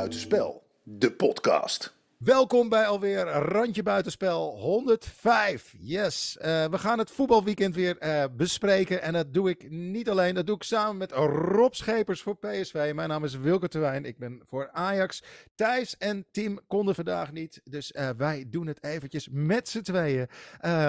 Buitenspel, de podcast. Welkom bij alweer Randje Buitenspel 105. Yes, uh, we gaan het voetbalweekend weer uh, bespreken. En dat doe ik niet alleen, dat doe ik samen met Rob Schepers voor PSV. Mijn naam is Wilke Terwijn, ik ben voor Ajax. Thijs en Tim konden vandaag niet, dus uh, wij doen het eventjes met z'n tweeën.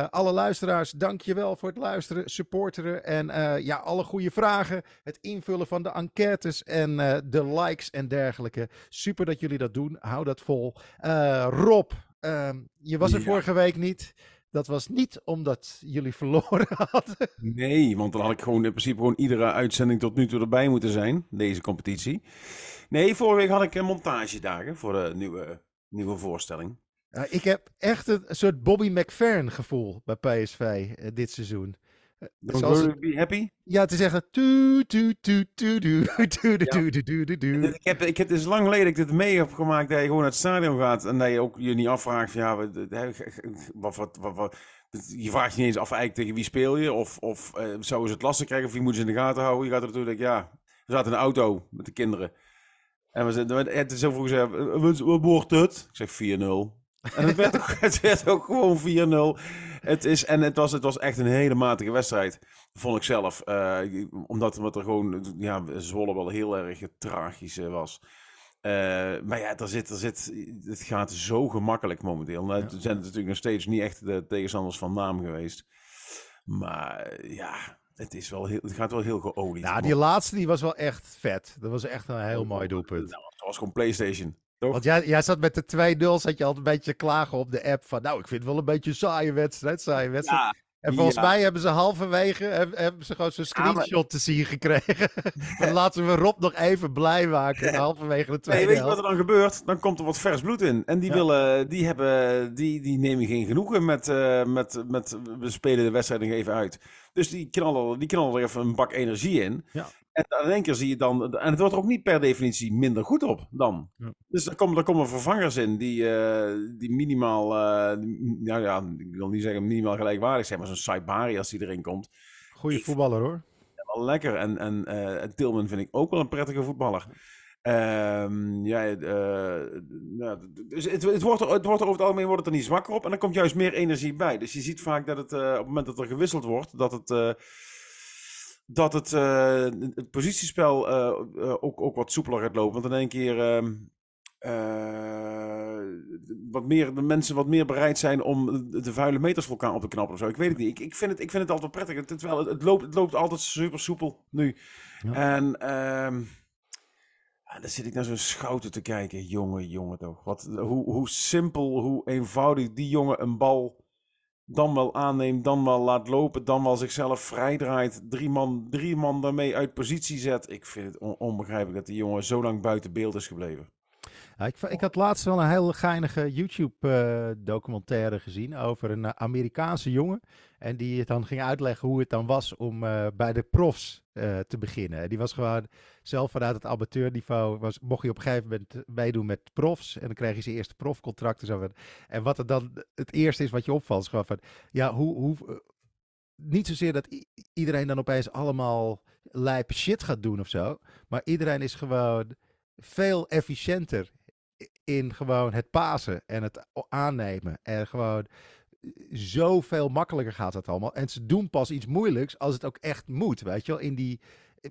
alle luisteraars, dankjewel voor het luisteren, supporteren en ja, alle goede vragen. Het invullen van de enquêtes en de likes en dergelijke. Super dat jullie dat doen, hou dat vol. Uh, Rob, uh, je was er ja. vorige week niet. Dat was niet omdat jullie verloren hadden. Nee, want dan had ik gewoon in principe gewoon iedere uitzending tot nu toe erbij moeten zijn, deze competitie. Nee, vorige week had ik een montagedagen voor de nieuwe, nieuwe voorstelling. Ik heb echt een soort Bobby McFerrin gevoel bij PSV uh, dit seizoen. Happy? Ja, te zeggen. Ik heb, ik heb, het lang geleden dat ik dit mee heb gemaakt dat je gewoon naar het stadion gaat en dat je ook je niet afvraagt, ja, wat, wat, wat, wat, je vraagt je niet eens af eigenlijk tegen wie speel je of, of uh, zouden ze het lastig krijgen of wie moet ze in de gaten houden. Je gaat er natuurlijk, ja, we zaten in een auto met de kinderen. En we zeiden, het is zo vroeg gezegd, wat wordt het? Ik zeg 4-0. En het werd het werd ook gewoon 4-0. Het is, en het was, het was echt een hele matige wedstrijd, vond ik zelf. Uh, omdat, omdat er gewoon, ja, Zwolle wel heel erg tragisch was. Uh, maar ja, er zit, er zit, het gaat zo gemakkelijk momenteel. Nou. Er zijn natuurlijk nog steeds niet echt de tegenstanders van naam geweest. Maar ja, het, is wel heel, het gaat wel heel geolied. Nou, die laatste die was wel echt vet. Dat was echt een heel mooi doelpunt. Nou, dat was gewoon PlayStation. Toch? Want jij, jij zat met de 2-0, zat je altijd een beetje klagen op de app van, nou, ik vind het wel een beetje een saaie wedstrijd, saaie wedstrijd. Ja, en volgens ja. mij hebben ze halverwege hebben ze gewoon zo'n screenshot ja, maar... te zien gekregen. dan laten we Rob nog even blij maken. Halverwege de tweede nee, weet je wat er dan gebeurt? Dan komt er wat vers bloed in. En die, willen, die, hebben, die, die nemen geen genoegen met, uh, met, met we spelen de wedstrijd nog even uit. Dus die knallen, die knallen er even een bak energie in. Ja. En één keer zie je dan, en het wordt er ook niet per definitie minder goed op dan. Ja. Dus er komen, er komen vervangers in die, uh, die minimaal, uh, nou ja, ik wil niet zeggen minimaal gelijkwaardig zijn, maar zo'n Saibari als die erin komt. Goeie voetballer hoor. Ja, wel lekker. En, en uh, Tilman vind ik ook wel een prettige voetballer. Um, ja, nou, dus het, het, wordt er, het wordt er over het algemeen wordt het er niet zwakker op en er komt juist meer energie bij. Dus je ziet vaak dat het op het moment dat er gewisseld wordt, dat het dat het, uh, het positiespel uh, ook, ook wat soepeler gaat lopen. Want in één keer wat meer, de mensen wat meer bereid zijn om de vuile meters voor elkaar op te knappen of zo. Ik weet het niet. Ik, ik, vind, het, ik vind het altijd prettig. Het, het, wel, het, loopt, het loopt altijd super soepel nu. Ja. En ehm, dan zit ik naar zo'n schouten te kijken. Jongen, jongen toch. Wat, hoe, hoe simpel, hoe eenvoudig die jongen een bal dan wel aanneemt, dan wel laat lopen, dan wel zichzelf vrijdraait. Drie man, drie man daarmee uit positie zet. Ik vind het on onbegrijpelijk dat die jongen zo lang buiten beeld is gebleven. Ja, ik, ik, had laatst wel een heel geinige YouTube-documentaire uh, gezien over een uh, Amerikaanse jongen. En die het dan ging uitleggen hoe het dan was om uh, bij de profs te beginnen. Die was gewoon zelf vanuit het amateurniveau, was, mocht hij op een gegeven moment meedoen met profs. En dan kreeg hij zijn eerste profcontract. En, zo. en wat er dan het eerste is wat je opvalt, is gewoon van, ja, hoe, hoe, niet zozeer dat iedereen dan opeens allemaal lijp shit gaat doen of zo. Maar iedereen is gewoon veel efficiënter in gewoon het pasen en het aannemen. En gewoon zoveel makkelijker gaat het allemaal. En ze doen pas iets moeilijks als het ook echt moet. Weet je wel, in die.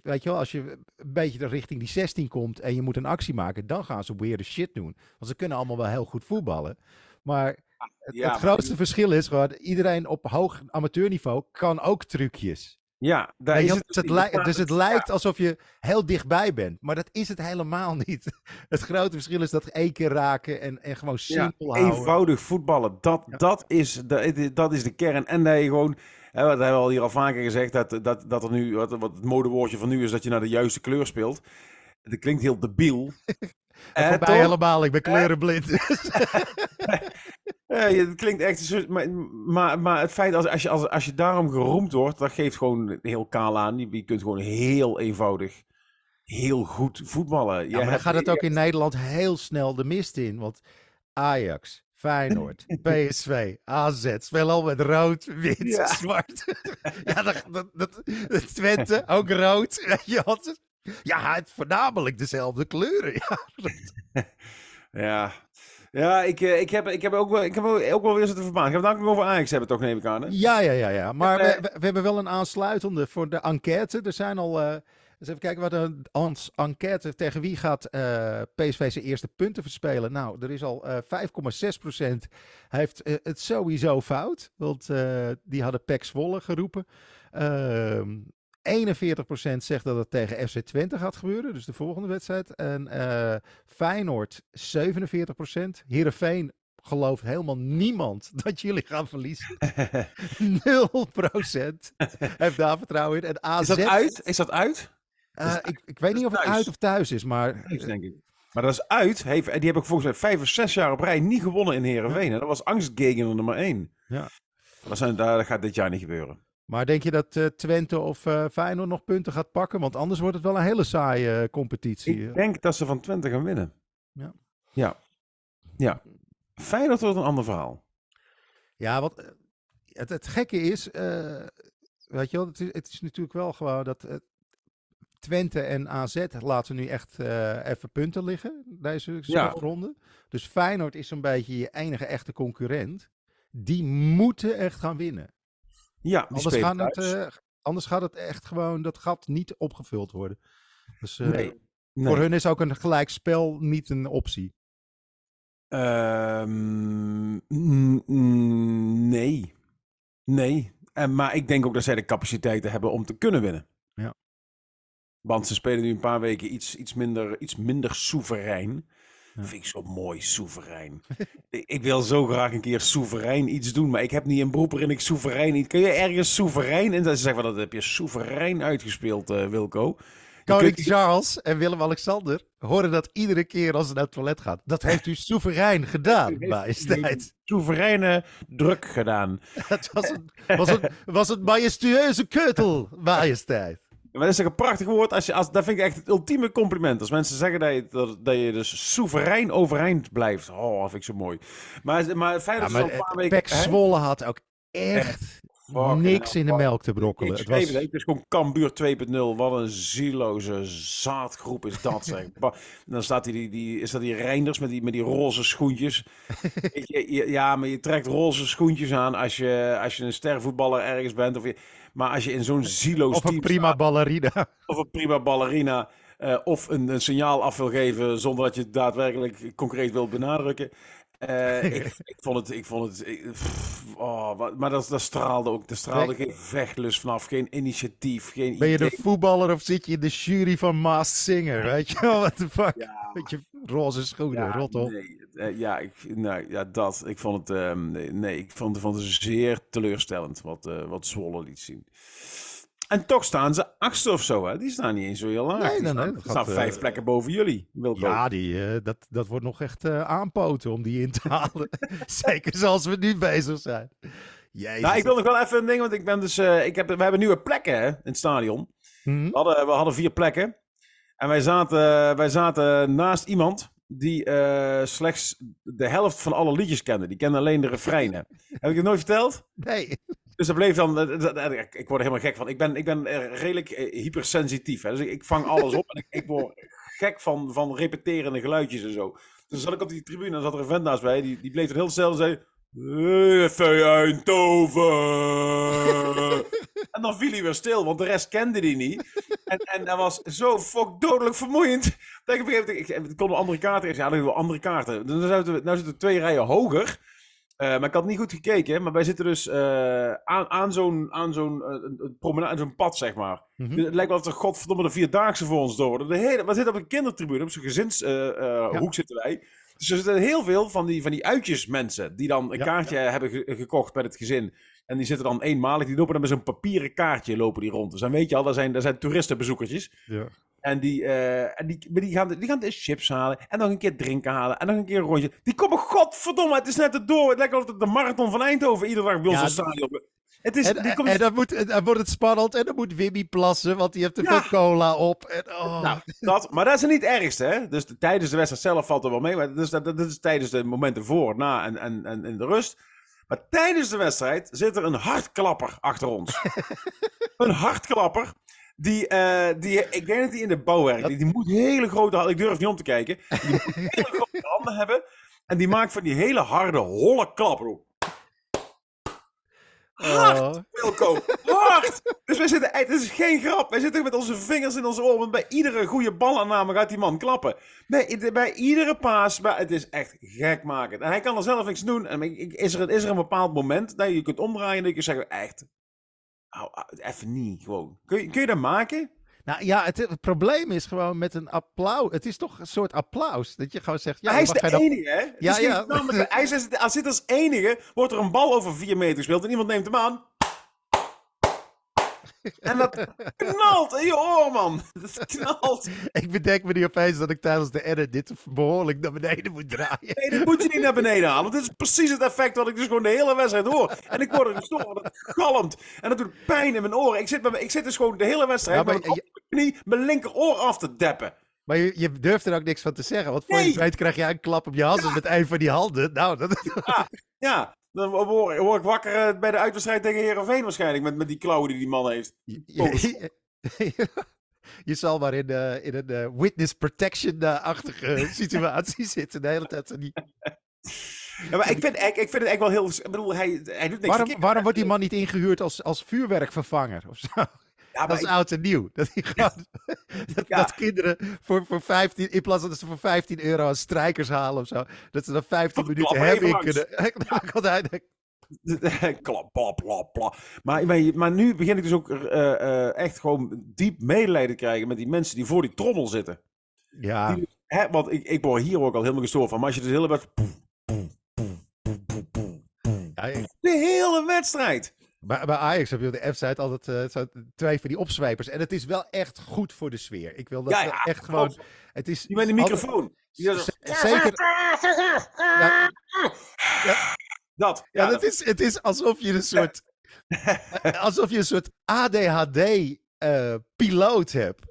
Weet je wel, als je een beetje richting die 16 komt en je moet een actie maken, dan gaan ze weird shit doen. Want ze kunnen allemaal wel heel goed voetballen. Maar het, ja, het grootste maar... verschil is gewoon, iedereen op hoog amateurniveau kan ook trucjes. Ja, daar is het, het, het dus het lijkt ja. alsof je heel dichtbij bent. Maar dat is het helemaal niet. Het grote verschil is dat één keer raken en, en gewoon simpel ja, houden. Eenvoudig voetballen, dat, ja. dat, is de, dat is de kern. En dat je gewoon, hè, wat hebben we al hier al vaker gezegd, dat, dat, dat er nu, wat, wat het modewoordje van nu is, dat je naar de juiste kleur speelt. Dat klinkt heel debiel. Eh, bij helemaal, ik ben kleurenblind. Het klinkt echt. Maar, maar, maar het feit als, als, je, als, als je daarom geroemd wordt, dat geeft gewoon heel kaal aan. Je, je kunt gewoon heel eenvoudig, heel goed voetballen. Ja, maar dan gaat het ook in Nederland heel snel de mist in. Want Ajax, Feyenoord, PSV, AZ spelen al met rood, wit, ja. zwart. ja, dat, dat, dat, Twente ook rood. Weet je wat? Ja, het voornamelijk dezelfde kleuren. Ja. Ja, ja ik, eh, ik, heb, ik heb ook wel, ik heb ook wel weer zitten verbaasd. Ik heb het ook over Ajax hebben, toch neem ik aan. Hè? Ja, ja, ja, ja. Maar we, eh, we, we hebben wel een aansluitende voor de enquête. Er zijn al. eh, eens even kijken wat een enquête tegen wie gaat PSV zijn eerste punten verspelen. Nou, er is al eh 5,6% heeft het sowieso fout. Want die hadden Pek Zwolle geroepen. Ehm 41% zegt dat het tegen FC Twente gaat gebeuren, dus de volgende wedstrijd. En eh Feyenoord 47%. Heerenveen gelooft helemaal niemand dat jullie gaan verliezen. 0% heeft daar vertrouwen in. En AZ, Is dat uit? Is dat uit? eh, ik, ik weet niet of het thuis. uit of thuis is, maar Thuis, denk ik. Maar dat is uit. Heeft, die heb ik volgens mij vijf of zes jaar op rij niet gewonnen in Heerenveen. hè. Dat was angstgegner nummer één. Ja. Dat, zijn, dat gaat dit jaar niet gebeuren. Maar denk je dat eh, Twente of eh Feyenoord nog punten gaat pakken? Want anders wordt het wel een hele saaie eh, competitie. Ik denk dat ze van Twente gaan winnen. Ja. Ja. Ja. Feyenoord wordt een ander verhaal. Ja, wat eh, het, het gekke is, weet je wel, het is, het is natuurlijk wel gewoon dat Twente en AZ laten nu echt even punten liggen, deze Ja. ronde. Dus Feyenoord is een beetje je enige echte concurrent. Die moeten echt gaan winnen. Ja, die Anders, gaan het, eh, anders gaat het echt gewoon, dat gat niet opgevuld worden. Dus eh, nee. nee. voor hun is ook een gelijk spel niet een optie. Ehm, nee. Nee. En, maar ik denk ook dat zij de capaciteiten hebben om te kunnen winnen. Ja. Want ze spelen nu een paar weken iets, iets, minder, iets minder soeverein. Ja. Vind ik zo mooi, soeverein. ik, wil zo graag een keer soeverein iets doen, maar ik heb niet een beroep waarin ik soeverein niet... Kun je ergens soeverein... En ze zeggen van, dat heb je soeverein uitgespeeld, eh, Wilco. Koning kunt- Charles en Willem-Alexander horen dat iedere keer als ze naar het toilet gaat. Dat heeft u soeverein gedaan, majesteit. Soevereine druk gedaan. Het was een, was een, was een majestueuze keutel, majesteit. Maar dat is toch een prachtig woord. Als je, als, dat vind ik echt het ultieme compliment. Als mensen zeggen dat je, dat, dat je dus soeverein overeind blijft. Oh, dat vind ik zo mooi. Maar, maar maar al een paar weken... Pek? Zwolle had ook echt niks in de melk te brokkelen. Het was, het, is gewoon Cambuur 2.0. Wat een zieloze zaadgroep is dat, zeg. Dan staat die, die, die, is dat die Reinders met die, met die roze schoentjes. Weet je, je- ja, maar je trekt roze schoentjes aan als je, als je een stervoetballer ergens bent. Of je, maar als je in zo'n zieloos of team een prima staat, ballerina. of een prima ballerina... eh, of een, een signaal af wil geven zonder dat je het daadwerkelijk concreet wilt benadrukken. Eh, ik, ik vond het, ik vond het, ik- pff, oh, wat- maar dat, dat straalde ook, er straalde geen vechtlust vanaf, geen initiatief, geen Ben je idee. de voetballer of zit je in de jury van Masked Singer? Weet je wel, what the fuck? Ja, Weet je, roze schoenen, ja, rot op. nee, eh, ja, ik, nou, ja, dat. Ik vond het, nee, nee, ik vond, vond het zeer teleurstellend wat, eh, wat Zwolle liet zien. En toch staan ze achtste of zo, hè? Die staan niet eens zo heel laag. Nee, nee, dat staan gaat, vijf eh, plekken boven jullie. Ja, die, eh, dat, dat wordt nog echt eh, aanpoten om die in te halen. Zeker zoals we nu bezig zijn. Jezus. Nou, ik wil nog wel even een ding, want ik ben dus, eh, ik heb, we hebben nieuwe plekken hè, in het stadion. Mhm. We hadden, we hadden vier plekken. En wij zaten, wij zaten naast iemand die eh, slechts de helft van alle liedjes kende. Die kende alleen de refreinen. Heb ik het nooit verteld? Nee. Dus dat bleef dan. eh, Ik word er helemaal gek van. Ik ben, ik ben eh, redelijk eh, hypersensitief. Hè? Dus ik, ik vang alles op. En ik, ik word gek van, van repeterende geluidjes en zo. Dus zat ik op die tribune en zat er een vent naast mij. Die, die bleef er heel snel en zei. "Hey, Even en dan viel hij weer stil, want de rest kende die niet. En, en dat was zo fuck dodelijk vermoeiend. Dat ik. Ik, ik kon een andere kaarten. Ik zei, ja, hebben we andere kaarten. Dus dan zitten nou zitten we twee rijen hoger. Eh, maar ik had niet goed gekeken. Maar wij zitten dus eh, aan, aan zo'n aan zo'n een promenade, zo'n pad, zeg maar. Mhm. Het lijkt wel of er godverdomme de Vierdaagse voor ons door. De hele, we zitten op een kindertribune, op zo'n gezinshoek Ja. zitten wij. Dus er zitten heel veel van die, van die uitjesmensen die dan een Ja, kaartje hebben ge- gekocht met het gezin. En die zitten dan eenmalig, die lopen dan met zo'n papieren kaartje lopen die rond. Dus dan weet je al, dat zijn, dat zijn toeristenbezoekertjes. Ja. En die, eh, en die, gaan, die gaan de chips halen en nog een keer drinken halen en nog een keer een rondje. Die komen, godverdomme, het is net het door. Het lijkt wel of het de marathon van Eindhoven iedere dag bij ons Ja, het stadion. Het is, En, die komt, en dan, moet, dan wordt het spannend en dan moet Wimmy plassen, want die heeft te Ja. veel cola op. En, oh. Nou, dat, maar dat is niet het ergste, hè? Dus de- tijdens de wedstrijd zelf valt er wel mee. Maar dus dat is tijdens de momenten voor, na en, en, en in de rust. Maar tijdens de wedstrijd zit er een hartklapper achter ons. een hartklapper. Die, eh, die, ik denk dat die in de bouw werkt. Die, die moet hele grote handen... Ik durf niet om te kijken. Die moet hele grote handen hebben. En die maakt van die hele harde, holle klappen. Hard, Oh. Wilco. Hard. Dus wij zitten... Het is geen grap. Wij zitten met onze vingers in onze oren. Want bij iedere goede balaanname gaat die man klappen. Bij, bij iedere paas. Bij, het is echt gekmakend. En hij kan er zelf niks doen. En is er, is er een bepaald moment dat je kunt omdraaien en dat je zeggen... Echt... hou- even niet, gewoon. Kun je, kun je dat maken? Nou ja, het, het probleem is gewoon met een applaus. Het is toch een soort applaus. Dat je gewoon zegt. Ja, hij is de dan- enige, hè? Het Ja, is ja. met Hij zit, als zit als enige, wordt er een bal over vier meter gespeeld en iemand neemt hem aan. En dat knalt in je oor, man. Dat knalt. Ik bedenk me nu opeens dat ik tijdens de edit dit behoorlijk naar beneden moet draaien. Nee, dit moet je niet naar beneden halen. Want dit is precies het effect wat ik dus gewoon de hele wedstrijd hoor. En ik word er gestoord, want het galmt. En dat doet pijn in mijn oren. Ik zit, bij, ik zit dus gewoon de hele wedstrijd Ja, maar met mijn knie mijn linkeroor af te deppen. Maar je, je durft er ook niks van te zeggen. Want voor je Nee. weet krijg jij een klap op je hals met een van die handen. Nou, dat, Ja, dan word ik wakker eh, bij de uitwedstrijd tegen Herenveen waarschijnlijk. Met, met die klauwen die die man heeft. je, zal maar in, eh, in een eh, witness protection-achtige situatie zitten de hele tijd. die- Ja, maar ik vind, ik, ik vind het echt wel heel... Ik bedoel, hij, hij doet niks Waarom, waarom wordt die man niet ingehuurd als, als vuurwerkvervanger? Of zo? Ja, Dat is ik- oud en nieuw. Dat, dat, Ja. dat kinderen voor, voor 15, in plaats van dat ze voor 15 euro aan strijkers halen of zo, dat ze dan 15 Toch, minuten hem even in kunnen. Klap, plap, plap, plap. Maar, maar, nu begin ik dus ook eh, eh, echt gewoon diep medelijden te krijgen met die mensen die voor die trommel zitten. Ja, Die- Hè, want ik, ik word hier ook al helemaal gestoord van. Maar als je de hele wedstrijd... ja, ik- De hele wedstrijd! Bij, bij Ajax heb je op de F-site altijd eh, zo twee van die opzwijpers. En het is wel echt goed voor de sfeer. Ik wil dat Ja, echt gewoon... Het is Die met altijd- microfoon. Zeker. Ja, dat. ja, dat is, het is alsof je een soort... alsof je een soort ADHD-piloot hebt.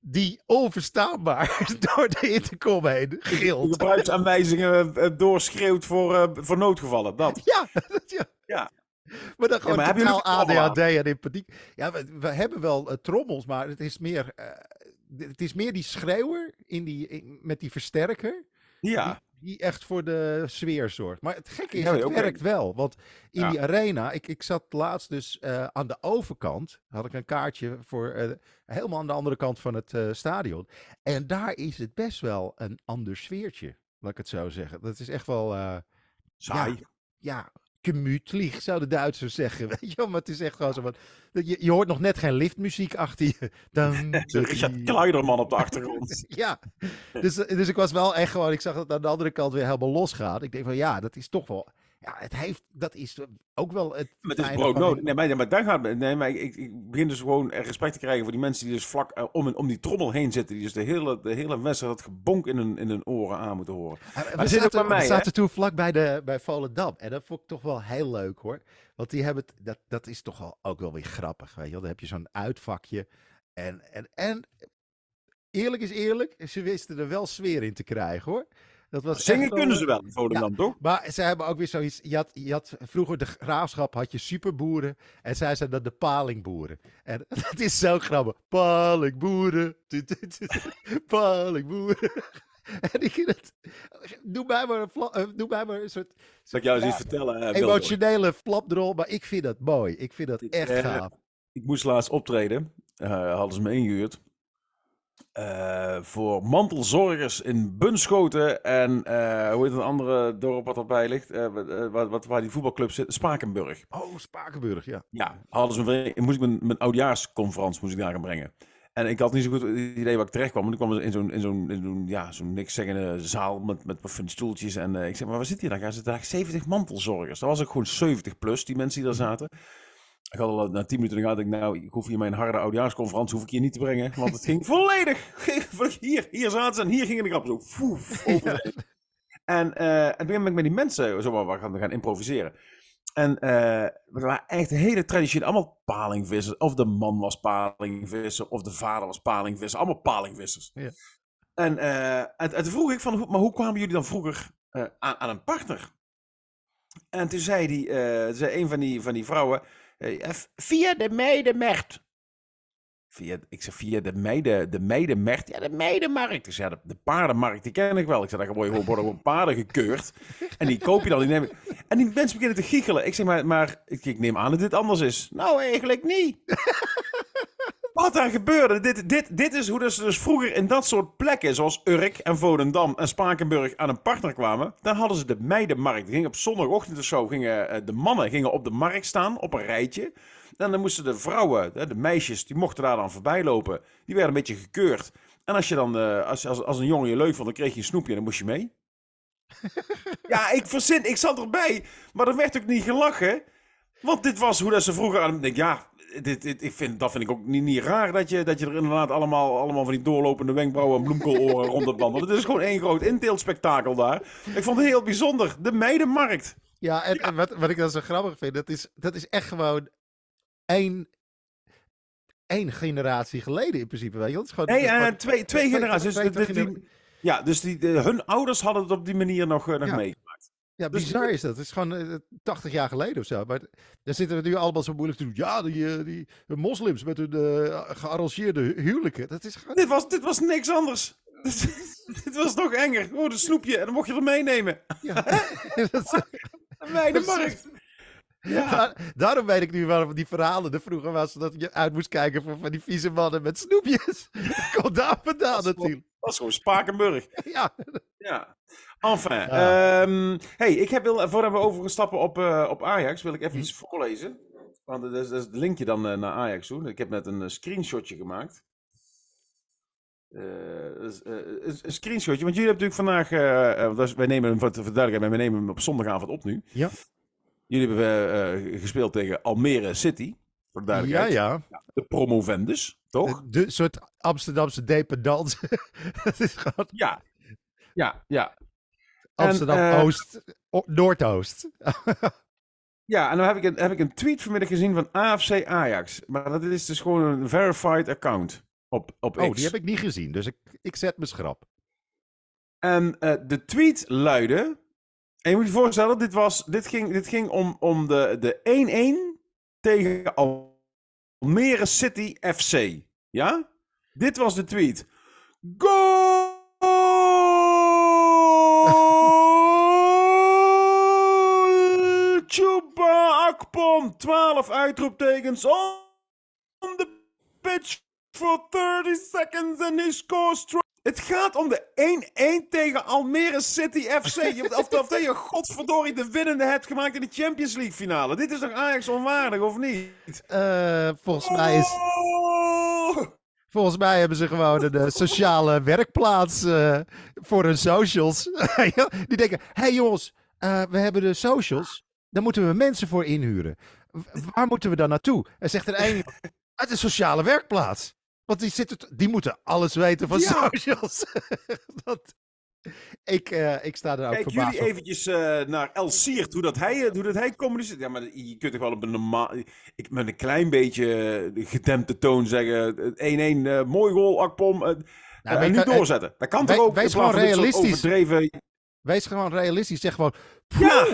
Die onverstaanbaar door de intercom heen De gilt. gebruiksaanwijzingen eh, doorschreeuwt voor, eh, voor noodgevallen. Dat. Ja, dat- ja. Ja. Maar dan gewoon maar hebben jullie totaal ADHD en in paniek. Ja, we, we hebben wel eh, trommels, maar het is meer, eh, het is meer die schreeuwer in die, in- met die versterker. Ja. Die echt voor de sfeer zorgt. Maar het gekke is, Ja, het werkt wel. Want in Ja. die arena, ik, ik zat laatst dus eh, aan de overkant. Had ik een kaartje voor helemaal aan de andere kant van het stadion. En daar is het best wel een ander sfeertje. Laat ik het zo zeggen. Dat is echt wel. Saai. ja, gemütlich, zou de Duitsers zeggen. Weet je maar het is echt gewoon zo van... dat Je, je hoort nog net geen liftmuziek achter je. Dan, Richard Kleiderman op de achtergrond. ja, dus, dus ik was wel echt gewoon... Ik zag het aan de andere kant weer helemaal losgaan. Ik denk van ja, dat is toch wel... Ja, het heeft... Dat is ook wel het Maar het is fijne brood van nodig. die- Nee, maar, maar daar gaat Nee, maar ik, ik, begin dus gewoon respect te krijgen voor die mensen die dus vlak eh, om, om die trommel heen zitten. Die dus de hele, de hele wedstrijd dat gebonk in hun, in hun oren aan moeten horen. We, dat zit ook zaten, bij mij, we zaten toen vlak bij, de, bij Volendam. En dat vond ik toch wel heel leuk hoor. Want die hebben het, dat, dat is toch wel, ook wel weer grappig. Weet je wel? Dan heb je zo'n uitvakje. En, en, en eerlijk is eerlijk, ze wisten er wel sfeer in te krijgen hoor. Dat was Zingen wel- kunnen ze wel in Volendam, toch? Maar ze hebben ook weer zoiets. Je had, je had vroeger de graafschap had je superboeren. En zij zijn dan de palingboeren. En dat is zo grappig. Palingboeren. Palingboeren. En ik vind het. Doe mij maar een, eh, doe mij maar een soort Zal ik jou eens Ja, iets vertellen? eh, emotionele flapdrol. Maar ik vind dat mooi. Ik vind dat echt Eh, gaaf. Ik moest laatst optreden. Eh, hadden ze me ingehuurd. Eh, voor mantelzorgers in Bunschoten en eh, hoe heet het andere dorp wat erbij ligt? Eh, wat- waar die voetbalclub zit? Spakenburg. Oh, Spakenburg, ja. Ja, hadden ze ver- moest ik mijn, mijn oudjaarsconferentie moest ik daar gaan brengen. En ik had niet zo goed het idee waar ik terecht kwam. Want ik kwam in zo'n in zo'n in zo'n ja, zo'n niks zeggende zaal met, met van stoeltjes. En ik zeg, maar waar zit hier dan? Gaan zitten daar 70 mantelzorgers. Dat was ook gewoon 70 plus, die mensen die daar zaten. Ik had al na 10 minuten gehad, ik nou, ik hoef hier mijn harde oudjaarsconferentie hoef ik hier niet te brengen. Want het ging volledig. Hier, hier zaten ze en hier gingen de grappen zo. Foef. En eh, en toen ben ik met die mensen zo wat gaan, gaan improviseren. En eh we waren echt hele traditioneel, allemaal palingvissers. Of de man was palingvisser, of de vader was palingvisser. Allemaal palingvissers. Ja. En, eh, en, en toen vroeg ik van, hoe- maar hoe kwamen jullie dan vroeger eh, aan, aan een partner? En toen zei, die, eh, zei een van die, van die vrouwen, eh, via de meidenmarkt. Via, ik zeg via de, meiden, de meidenmarkt. Ja, de meidenmarkt. Ik zei, de, de paardenmarkt, die ken ik wel. Ik zei, daar worden gewoon, worden paarden gekeurd. En die koop je dan. Die en die mensen beginnen te giechelen. Ik zeg, maar, maar ik neem aan dat dit anders is. Nou, eigenlijk niet. Wat daar gebeurde, dit, dit, dit is hoe dus, dus vroeger in dat soort plekken, zoals Urk en Volendam en Spakenburg, aan een partner kwamen. Dan hadden ze de meidenmarkt. Die gingen op zondagochtend of zo, gingen, eh, de mannen gingen op de markt staan, op een rijtje. En dan moesten de vrouwen, de meisjes, die mochten daar dan voorbij lopen. Die werden een beetje gekeurd. En als je dan, eh, als, als, als een jongen je leuk vond, dan kreeg je een snoepje en dan moest je mee. ja, ik verzin, ik zat erbij, maar er werd ook niet gelachen. Want dit was hoe dat ze vroeger aan. Ik denk, ja, dit, dit, ik vind, dat vind ik ook niet, niet raar dat je, dat je er inderdaad allemaal, allemaal van die doorlopende wenkbrauwen en bloemkooloren rond het wandelen. Het is gewoon één groot inteeltspektakel daar. Ik vond het heel bijzonder. De meidenmarkt. Ja, en, en wat, wat ik dan zo grappig vind, dat is, dat is echt gewoon één, één generatie geleden in principe. Weet je? Dat is gewoon, Nee, dat is eh, twee, twee generaties. twee- Dus die- ja, dus die, de- hun ouders hadden het op die manier nog, eh, nog Ja. meegemaakt. Ja, Dus- bizar is dat. Het is gewoon eh, 80 jaar geleden of zo. Maar daar zitten we nu allemaal zo moeilijk te doen. Ja, die, eh, die moslims met hun eh, gearrangeerde hu- huwelijken. Dat is gewoon... Dit was, dit was niks anders. dit was nog enger. Gewoon een snoepje en dan mocht je er meenemen. Ja. Dat De meidenmarkt. Ja. Daar- daarom weet ik nu waarom die verhalen er vroeger was. Dat je uit moest kijken voor van die vieze mannen met snoepjes. Komt daar vandaan natuurlijk. Dat is gewoon Spakenburg. Ja. Ja. Enfin. Ja. ehm, hey, ik heb wil, voordat we overstappen op, eh, op Ajax, wil ik even iets voorlezen. Want dat is, dat is het linkje dan eh, naar Ajax toe. Ik heb net een eh, screenshotje gemaakt. Een, een screenshotje, want jullie hebben natuurlijk vandaag, is- wij nemen hem voor de duidelijkheid, wij nemen hem op zondagavond op nu. Ja. Jullie hebben gespeeld tegen Almere City, voor de Ja, ja. De promovendus, toch? De, de soort Amsterdamse is gewoon Ja. Ja, ja. Amsterdam-Oost, o- Noordoost. Ja, en dan heb ik, een, heb ik een tweet vanmiddag gezien van AFC Ajax. Maar dat is dus gewoon een verified account op, op X. Oh, die heb ik niet gezien. Dus ik, ik zet me schrap. En eh, de tweet luidde... En je moet je voorstellen, dit, was, dit, ging, dit ging om, om de de 1-1 tegen Almere City FC. Ja? Dit was de tweet. Goal! Chuba Akpom. 12 uitroeptekens on the pitch for 30 seconds and he scores Het gaat om de 1-1 tegen Almere City FC. Je- je godverdorie de winnende hebt gemaakt in de Champions League finale. Dit is toch Ajax onwaardig, of niet? Eh, volgens, mij is, Oh! volgens mij hebben ze gewoon een eh, sociale werkplaats eh, voor hun socials. Die denken, hé hey jongens, we hebben de socials. Daar moeten we mensen voor inhuren. Waar moeten we dan naartoe? En zegt er een, uit een sociale werkplaats. Want die, zitten, die moeten alles weten van Ja. socials. dat, ik, eh, ik sta er ook Kijk verbaasd jullie op. eventjes eh, naar El Siert, hoe dat hij, hoe dat hij communiceert. Ja, maar je kunt toch wel op een normaal... Ik, met een klein beetje eh, gedempte toon zeggen... 1-1, eh, mooi goal, Akpom. eh, Nou, en weet nu doorzetten. Dat kan toch ook? wees gewoon realistisch. Overdreven... Wees gewoon realistisch. Zeg gewoon, Ja.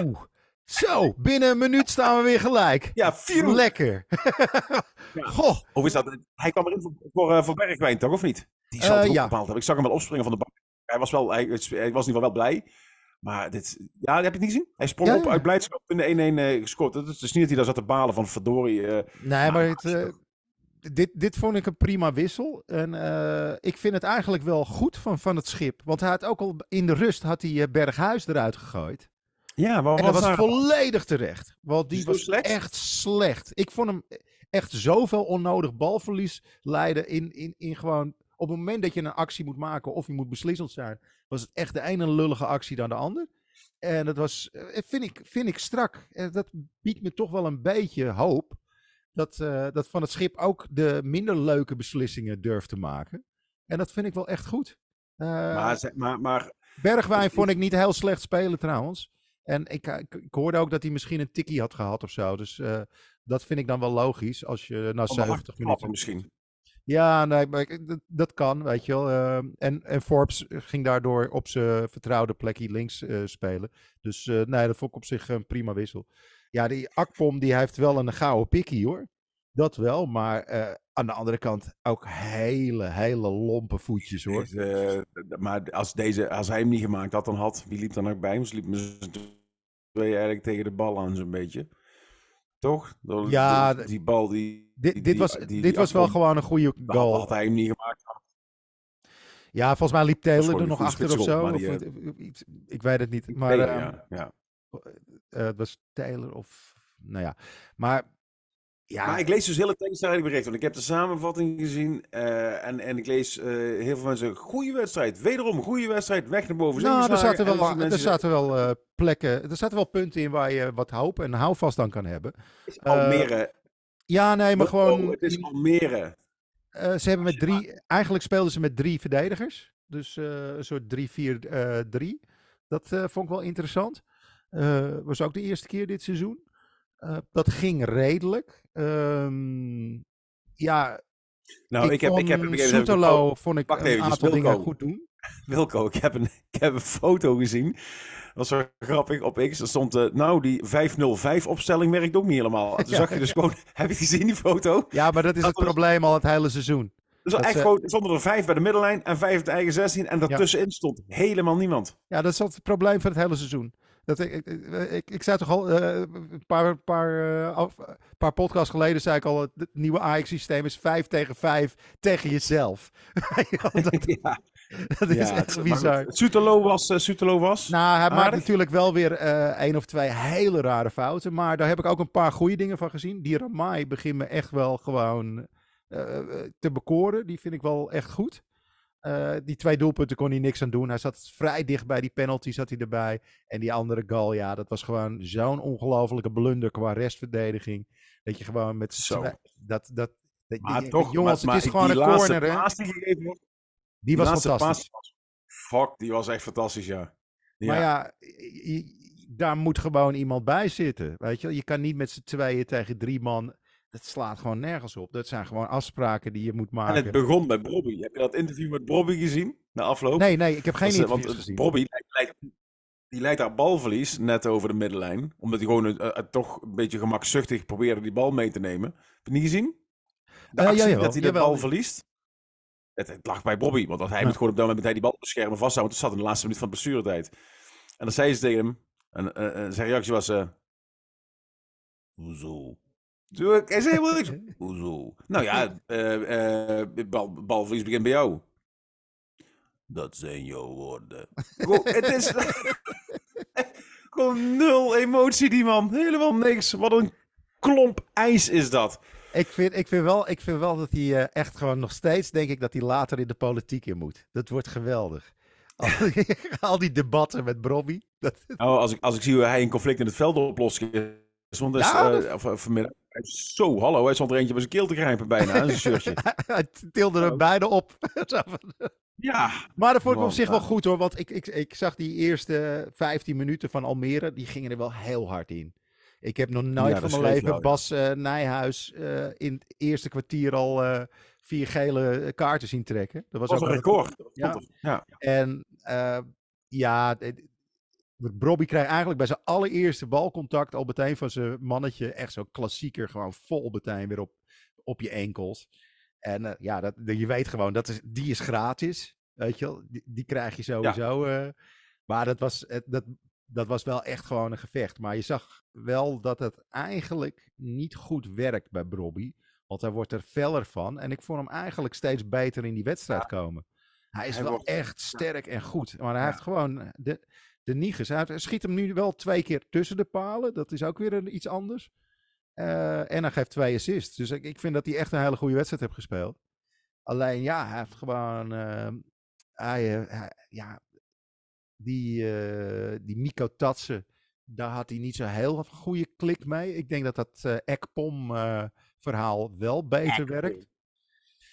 "Poeh, zo, binnen een minuut staan we weer gelijk. Ja, vier Lekker. Ja. Goh, Of is dat... Hij kwam erin voor, voor, eh, voor Bergwijn, toch? Of niet? Die zal het ja. bepaald hebben. Ik zag hem wel opspringen van de bank. Hij was, wel, hij, hij was in ieder geval wel blij. Maar dit... Ja, heb je het niet gezien? Hij sprong Ja, op uit blijdschap in de 1-1 eh, gescoord. Het is dus niet dat hij daar zat te balen van verdorie... nee, maar Nou, het, dit, dit vond ik een prima wissel. En ik vind het eigenlijk wel goed van, van het schip. Want hij had ook al in de rust had hij Berghuis eruit gegooid. Ja, wat En dat was volledig terecht. Want die het was slecht? echt slecht. Ik vond hem echt zoveel onnodig balverlies leiden in, in, in gewoon... Op het moment dat je een actie moet maken of je moet beslissend zijn, was het echt de ene lullige actie dan de ander. En dat was, eh, vind ik, vind ik strak. En dat biedt me toch wel een beetje hoop. Dat, eh, dat Van het Schip ook de minder leuke beslissingen durft te maken. En dat vind ik wel echt goed. Eh, Maar, maar, maar Bergwijn Dus- vond ik niet heel slecht spelen trouwens. En ik, ik, ik hoorde ook dat hij misschien een tikkie had gehad of zo. Dus eh, dat vind ik dan wel logisch als je na hak 70 te minuten... misschien. Ja, nee, dat, dat kan, weet je wel. Ehm, en, en Forbes ging daardoor op zijn vertrouwde plekje links eh, spelen. Dus eh, nee, dat vond ik op zich een prima wissel. Ja, die Akpom die heeft wel een gouden pikkie hoor. Dat wel, maar eh, aan de andere kant ook hele, hele lompe voetjes hoor. Eh, maar als, deze, als hij hem niet gemaakt had, dan had... Wie liep dan ook bij hem? Ze liepen z'n tweeën eigenlijk tegen de bal aan zo'n beetje. Toch? Dat- Ja, die bal die... Dit, die- dit was, die- dit was wel gewoon een goede goal. Had hij hem niet gemaakt, Ja, volgens mij liep Taylor er nog achter of zo. Of, iets- ik weet het niet. Maar Taylor, ehm, ja, ja. eh, het was Taylor of... Nou ja, maar... Ja, Maar ik lees dus hele tegenstrijdige berichten. Want ik heb de samenvatting gezien. eh, en, en ik lees eh, heel veel mensen. Goede wedstrijd. Wederom goede wedstrijd. Weg naar boven. nou, er zaten En wel, er mensen zaten wel eh, plekken, er zaten wel punten in waar je wat hoop en houvast aan kan hebben. Almere. Ja, nee, maar Oh, gewoon... het is Almere. Eh, ze hebben met drie, eigenlijk speelden ze met drie verdedigers. Dus eh, een soort 3-4-3. dat eh, vond ik wel interessant. Eh was ook de eerste keer dit seizoen. Eh, dat ging redelijk. Ehm, ja, Nou, ik, heb, ik heb, vond ik heb, ik heb- Soetelo vond ik wacht een eventjes, aantal dingen goed doen. Wilco, ik heb, een, ik heb een foto gezien. Dat was zo grappig op X. Er stond, eh, nou, die 505 opstelling werkt ook niet helemaal. Toen Ja, zag je dus gewoon, heb je gezien, die foto? Ja, maar dat is Dat het was- probleem al het hele seizoen. Dus Dat echt ze- gewoon, er stonden er vijf bij de middenlijn en vijf op de eigen 16. En daartussenin stond helemaal niemand. Ja, dat is het probleem van het hele seizoen. Dat, ik, ik, ik, ik zei toch al, eh, een paar, paar, eh, af- paar podcasts geleden zei ik al, het, nieuwe Ajax-systeem is 5 tegen 5 tegen jezelf. dat, ja, dat is ja, echt bizar. Sutelo was, eh, Sutelo was. Nou, hij maakt natuurlijk wel weer één of twee hele rare fouten. Maar daar heb ik ook een paar goede dingen van gezien. Die Ramai begint me echt wel gewoon te bekoren. Die vind ik wel echt goed. Eh, die twee doelpunten kon hij niks aan doen. Hij zat vrij dicht bij die penalty, zat hij erbij. En die andere goal, ja, dat was gewoon zo'n ongelofelijke blunder qua restverdediging. Dat je gewoon met Zo. Dat, dat, dat, maar die- toch, jongens, maar, het is maar gewoon een corner, hè? paas die gegeven wordt, Die was fantastisch. paas fuck, die was echt fantastisch, ja. Maar ja, je- je- daar moet gewoon iemand bij zitten. Weet je, je kan niet met z'n tweeën tegen drie man. Dat slaat gewoon nergens op. Dat zijn gewoon afspraken die je moet En het maken. begon met Bobby. Heb je dat interview met Bobby gezien? Na afloop? Nee, nee, ik heb geen Dat is, eh, interviews want gezien. Bobby leidt- die leidt haar balverlies net over de middenlijn. Omdat hij gewoon eh, eh, toch een beetje gemakzuchtig probeerde die bal mee te nemen. Heb je niet gezien? De Eh, actie ja, jawel, dat hij de bal verliest. Het, het lag bij Bobby. Want hij Ja. moet gewoon op dat moment hij die bal scherm vasthouden. Want het zat in de laatste minuut van de blessuretijd. En dan zei ze tegen hem. En eh, eh, zijn reactie was... eh Hoezo? Zo, Hij zei helemaal niks. Hoezo? Nou ja, eh, eh, bal, balverlies begint bij jou. Dat zijn jouw woorden. Het is gewoon nul emotie, die man. Helemaal niks. Wat een klomp ijs is dat. Ik vind, ik, vind wel, ik vind wel dat hij eh, echt gewoon nog steeds, denk ik, dat hij later in de politiek in moet. Dat wordt geweldig. Al die, al die debatten met Bobby. Dat, Nou, als, ik, als ik zie hoe hij een conflict in het veld oplost. Dus, Ja, of vanmiddag. Hij is Zo, hallo. Hij stond er eentje bij zijn keel te grijpen bijna. aan zijn shirtje. hij tilde er beide op. Ja. Maar dat vond ik op zich wel goed hoor. Want ik, ik, ik zag die eerste 15 minuten van Almere. Die gingen er wel heel hard in. Ik heb nog nooit Ja, van mijn leven. Bas eh, Nijhuis eh, in het eerste kwartier al eh, vier gele kaarten zien trekken. Dat was, Dat was ook een record. Ja. En ja, Bobby krijgt eigenlijk bij zijn allereerste balcontact al meteen van zijn mannetje echt zo'n klassieker gewoon vol meteen weer op, op je enkels. En eh, ja, dat, je weet gewoon, dat is, die is gratis. Weet je wel, die, die krijg je sowieso. eh. maar dat was, het, dat, dat was wel echt gewoon een gevecht. Maar je zag wel dat het eigenlijk niet goed werkt bij Bobby. Want hij wordt er feller van. En ik vond hem eigenlijk steeds beter in die wedstrijd komen. Hij is Hij wel wordt- echt sterk en goed. Maar hij Ja. heeft gewoon de, de Niges. Hij schiet hem nu wel twee keer tussen de palen. Dat is ook weer een, iets anders. Eh, en hij geeft twee assists. Dus ik, ik vind dat hij echt een hele goede wedstrijd heeft gespeeld. Alleen ja, hij heeft gewoon. eh, hij, eh, hij- ja, die, eh die Miko Tatsen. Daar had hij niet zo heel goede klik mee. Ik denk dat dat Ekpom verhaal wel beter werkt.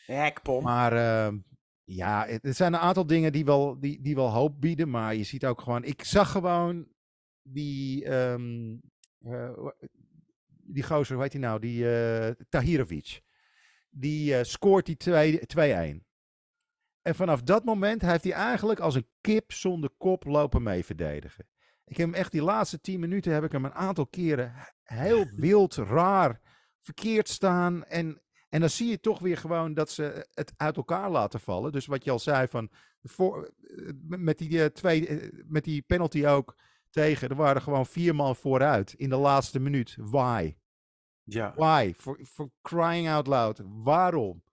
Hekpom. Maar ehm, ja, het- er zijn een aantal dingen die wel, die, die wel hoop bieden. Maar je ziet ook gewoon. Ik zag gewoon die. hoe- die gozer, hoe heet hij nou? Die eh Tahirovic. Die eh, scoort die 2 2-1. En vanaf dat moment heeft hij eigenlijk als een kip zonder kop lopen mee verdedigen. Ik heb hem echt die laatste 10 minuten heb ik hem een aantal keren heel wild, raar verkeerd staan. En, en dan zie je toch weer gewoon dat ze het uit elkaar laten vallen. Dus wat je al zei van, voor, eh, met, die, eh, twee, eh, met die penalty ook tegen, er waren gewoon vier man vooruit in de laatste minuut. Why? Ja. Why? For, for crying out loud. Waarom?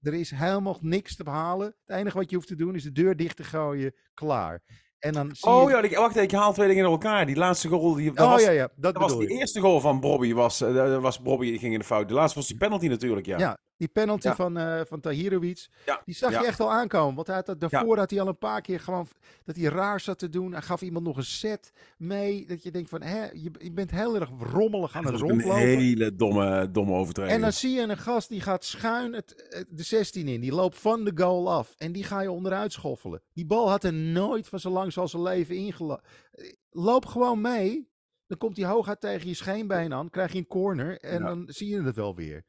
Er is helemaal niks te behalen. Het enige wat je hoeft te doen is de deur dicht te gooien. Klaar. En dan zie Oh je... ja, ik, wacht even, ik haal twee dingen in elkaar. Die laatste goal, die, dat oh was, ja, ja, dat, dat was die eerste goal van Bobby. Was, eh, was Bobby ging in de fout. De laatste was die penalty natuurlijk, ja. Ja, die penalty Ja. van, eh van Tahirovic, Ja, die zag ja. je echt al aankomen. Want hij had dat, daarvoor had hij al een paar keer gewoon dat hij raar zat te doen. Hij gaf iemand nog een set mee. Dat je denkt van, hè, je, je bent heel erg rommelig aan het ook een rondlopen. hele domme, domme overtreding. En dan zie je een gast die gaat schuin het, de 16 in. Die loopt van de goal af. En die ga je onderuit schoffelen. Die bal had er nooit van zo lang als zijn leven ingelopen. Loop gewoon mee. Dan komt hij hooguit tegen je scheenbeen aan. Krijg je een corner. En dan zie je het wel weer.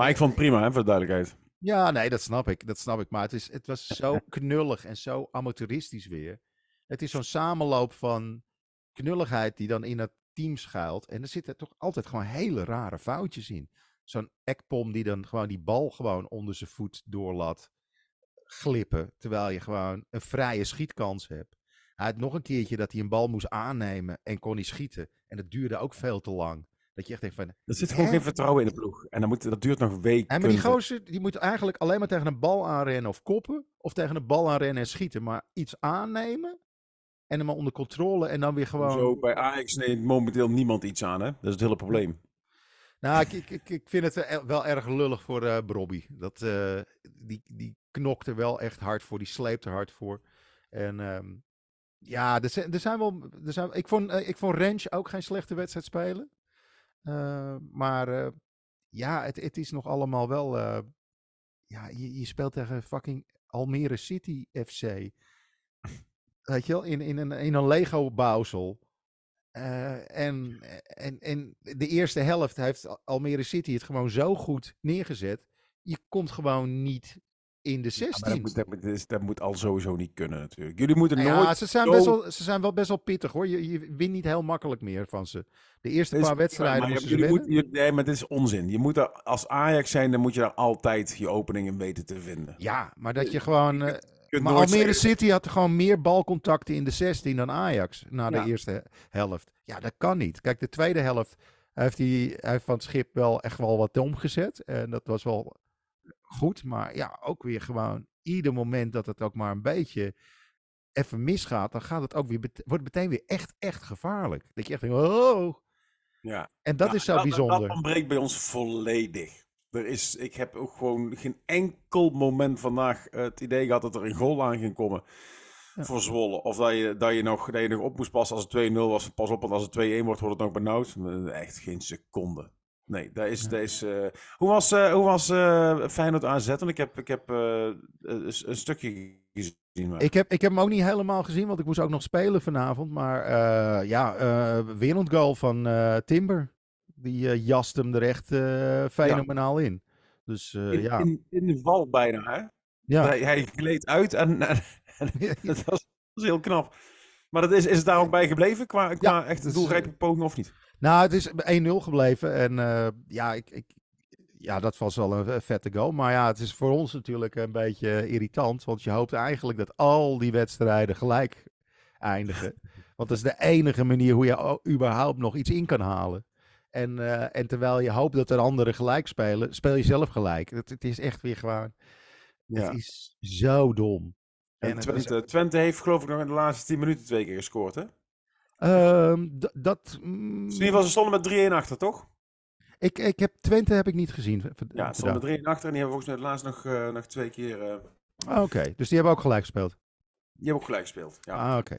Maar ik vond het prima, hè, voor de duidelijkheid. Ja, nee, dat snap ik. Dat snap ik. Maar het, is, het was zo knullig en zo amateuristisch weer. Het is zo'n samenloop van knulligheid die dan in het team schuilt. En er zitten toch altijd gewoon hele rare foutjes in. Zo'n ekpom die dan gewoon die bal gewoon onder zijn voet doorlaat glippen. Terwijl je gewoon een vrije schietkans hebt. Hij had nog een keertje dat hij een bal moest aannemen en kon hij schieten. En dat duurde ook veel te lang. Dat je echt denkt van, Er zit gewoon geen vertrouwen in de ploeg. En dan moet, dat duurt nog weken. Maar die gozer die moet eigenlijk alleen maar tegen een bal aanrennen of koppen. Of tegen een bal aanrennen en schieten. Maar iets aannemen en hem maar onder controle en dan weer gewoon... Zo, bij Ajax neemt momenteel niemand iets aan, hè? Dat is het hele probleem. Nou, ik, ik, ik, vind het eh, wel erg lullig voor eh Brobby. Dat, eh, die, die knokt er wel echt hard voor. Die sleept er hard voor. En ehm, ja, er zijn, er zijn wel... Er zijn, ik, vond, eh, ik vond Rens ook geen slechte wedstrijd spelen. Eh, maar eh, ja, het, het is nog allemaal wel... eh, ja, je, je speelt tegen fucking Almere City FC. Weet je wel, in, in een, in een Lego-bouwsel. En, en, en de eerste helft heeft Al- Almere City het gewoon zo goed neergezet. Je komt gewoon niet in de Ja, maar 16. dat, moet, dat, moet, dat is- dat moet al sowieso niet kunnen, natuurlijk. Jullie moeten Nou nooit... ja, ze zijn, best wel, ze zijn wel best wel pittig hoor. Je, je wint niet heel makkelijk meer van ze. De eerste is- paar wedstrijden maar moesten ze jullie winnen. moeten- jullie- Nee, maar dit is onzin. Je moet er, als Ajax zijn, dan moet je daar altijd je openingen weten te vinden. Ja, maar dat je gewoon... Je kunt maar Almere City had gewoon meer balcontacten in de 16 dan Ajax na Ja. de eerste he- helft. Ja, dat kan niet. Kijk, de tweede helft heeft hij, hij heeft van het schip wel echt wel wat omgezet. En dat was wel goed. Maar ja, ook weer gewoon ieder moment dat het ook maar een beetje even misgaat, dan gaat het ook weer, wordt het meteen weer echt, echt gevaarlijk. Dat je echt denkt, oh. Ja. En dat Ja, is zo Dat, bijzonder. dat ontbreekt bij ons volledig. Er is, ik heb ook gewoon geen enkel moment vandaag eh, het idee gehad dat er een goal aan ging komen Ja. voor Zwolle. Of dat je, dat, je nog, dat je nog op moest passen als het 2-0 was. Pas op, want als het 2-1 wordt, wordt het nog benauwd. Echt geen seconde. Nee, dat is... Ja. Is eh, hoe was, eh, hoe was eh, Feyenoord AZ? Want ik heb, ik heb een, een stukje gezien. Maar... Ik heb, ik heb hem ook niet helemaal gezien, want ik moest ook nog spelen vanavond. Maar ja, wereldgoal van Timber. Die jast hem er echt fenomenaal in. Dus in, ja. in, in de val bijna, hè? ja. Hij, hij gleed uit en, en, en dat, was, heel knap. Maar dat is, is het daar ook bij gebleven qua, qua echt dat is, doelrijpe poging of niet? Nou, het is 1-0 gebleven. En eh, ja, ik, ik, ja, dat was wel een eh, vette goal. Maar ja, het is voor ons natuurlijk een beetje irritant. Want je hoopt eigenlijk dat al die wedstrijden gelijk eindigen. Want dat is de enige manier hoe je überhaupt nog iets in kan halen. En, eh, en terwijl je hoopt dat er anderen gelijk spelen, speel je zelf gelijk. Het, het is echt weer gewoon... Ja. Het is zo dom. En En het is- Twente, Twente heeft geloof ik nog in de laatste 10 minuten twee keer gescoord, hè? Ehm, dat... mm, Dus in ieder geval, ze stonden met 3-1 achter, toch? ik, ik heb Twente heb ik niet gezien. Ja, ze stonden met 3-1 achter en die hebben volgens mij laatst nog, eh, nog twee keer... eh, Ah, Oké, dus die hebben ook gelijk gespeeld. die hebben ook gelijk gespeeld. Ja. Ah, oké.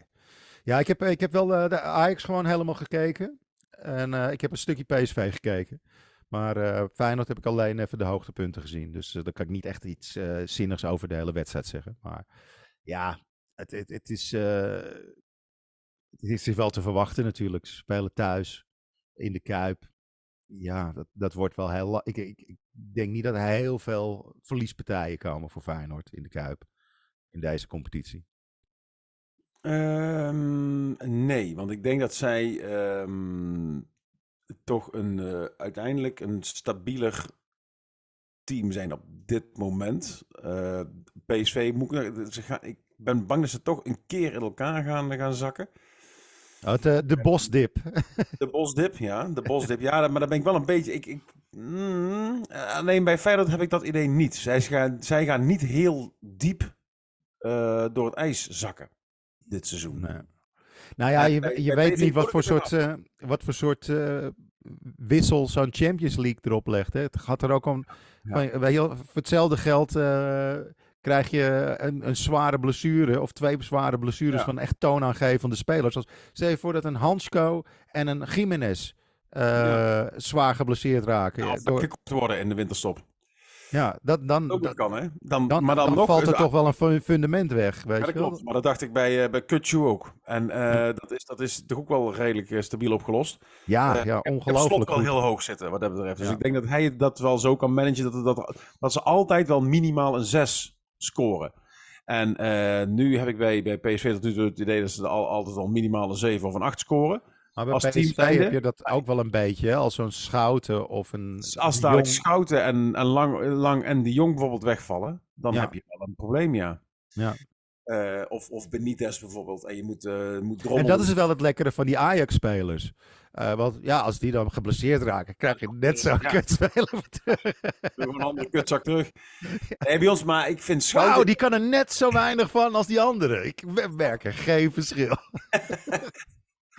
Ja, ik heb, ik heb wel eh, de Ajax gewoon helemaal gekeken. En eh, ik heb een stukje PSV gekeken. Maar eh Feyenoord heb ik alleen even de hoogtepunten gezien. Dus eh, daar kan ik niet echt iets eh, zinnigs over de hele wedstrijd zeggen. Maar ja, het, het, het, is, eh, het is wel te verwachten natuurlijk. Ze spelen thuis in de Kuip. Ja, dat, dat wordt wel heel... Ik, ik, ik denk niet dat er heel veel verliespartijen komen voor Feyenoord in de Kuip. In deze competitie. Ehm, nee, want ik denk dat zij... ehm, toch een, eh, uiteindelijk een stabieler team zijn op dit moment. Eh, PSV moet ik, ze gaan, ik ben bang dat ze toch een keer in elkaar gaan, gaan zakken. Oh, de, de bosdip. De bosdip, ja. De bosdip, ja. Maar daar ben ik wel een beetje... Ik, ik, mm, alleen bij Feyenoord heb ik dat idee niet. Zij gaan, zij gaan niet heel diep eh, door het ijs zakken dit seizoen. Nee. Nou ja, je, je weet niet wat voor soort, eh, wat voor soort eh, wissel zo'n Champions League erop legt. Hè. Het gaat er ook om, Ja. van, voor hetzelfde geld eh, krijg je een, een zware blessure of twee zware blessures Ja. van echt toonaangevende spelers. Als, stel je voor dat een Hansko en een Jiménez eh, Ja. zwaar geblesseerd raken. Ja, door- gekocht worden in de winterstop. ja, dat, dan, dat kan, hè? Dan, dan, maar dan, dan nog, valt er eh, toch wel een fu- fundament weg. Weet Ja, dat wel? klopt. Maar dat dacht ik bij, uh, bij Kutsu ook. En eh, dat, is, dat is toch ook wel redelijk eh, stabiel opgelost. Ja, Eh, ja, ongelooflijk wel goed. heel hoog zitten, wat dat betreft. Dus ik denk dat hij dat wel zo kan managen, dat, dat, dat ze altijd wel minimaal een 6 scoren. En eh, nu heb ik bij, bij PSV tot nu toe het idee dat ze al, altijd wel minimaal een 7 of een 8 scoren. Maar bij als PSV heb je dat ook wel een beetje, hè? als zo'n Schouten of een als daar Jong. Schouten en, en Lang, Lang en de Jong bijvoorbeeld wegvallen, dan Ja. heb je wel een probleem, ja. Ja. Eh, of, of Benitez bijvoorbeeld. En je moet, eh moet En drommelen. dat is wel het lekkere van die Ajax-spelers. Eh, want ja, als die dan geblesseerd raken, krijg je net zo'n Ja. kutspeler. Gewoon een andere kutzak terug. Nee, bij ons, maar ik vind Schouten... Wauw, die kan er net zo weinig van als die andere. Ik we- merk er geen verschil.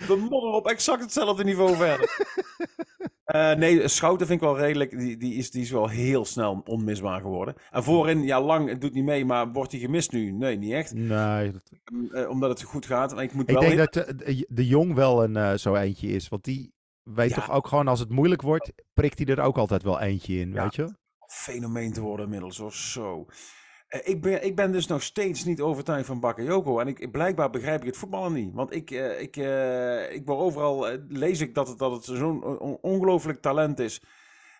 De modder op exact hetzelfde niveau verder. Eh, nee, Schouten vind ik wel redelijk. Die, die, is, die is wel heel snel onmisbaar geworden. En voorin, ja, lang, het doet niet mee, maar wordt hij gemist nu? Nee, niet echt. Nee, dat- Eh, omdat het goed gaat. Maar ik moet ik wel denk dat de, de, Jong wel een eh, zo eentje is. Want die weet Ja. toch ook gewoon als het moeilijk wordt, prikt hij er ook altijd wel eentje in, Ja. weet je? fenomeen te worden inmiddels, of zo. Eh, ik, ben, ik ben dus nog steeds niet overtuigd van Bakayoko. En ik, blijkbaar begrijp ik het voetballen niet. Want ik, eh, ik, eh, ik word overal, lees ik dat het, dat het zo'n on- ongelooflijk talent is.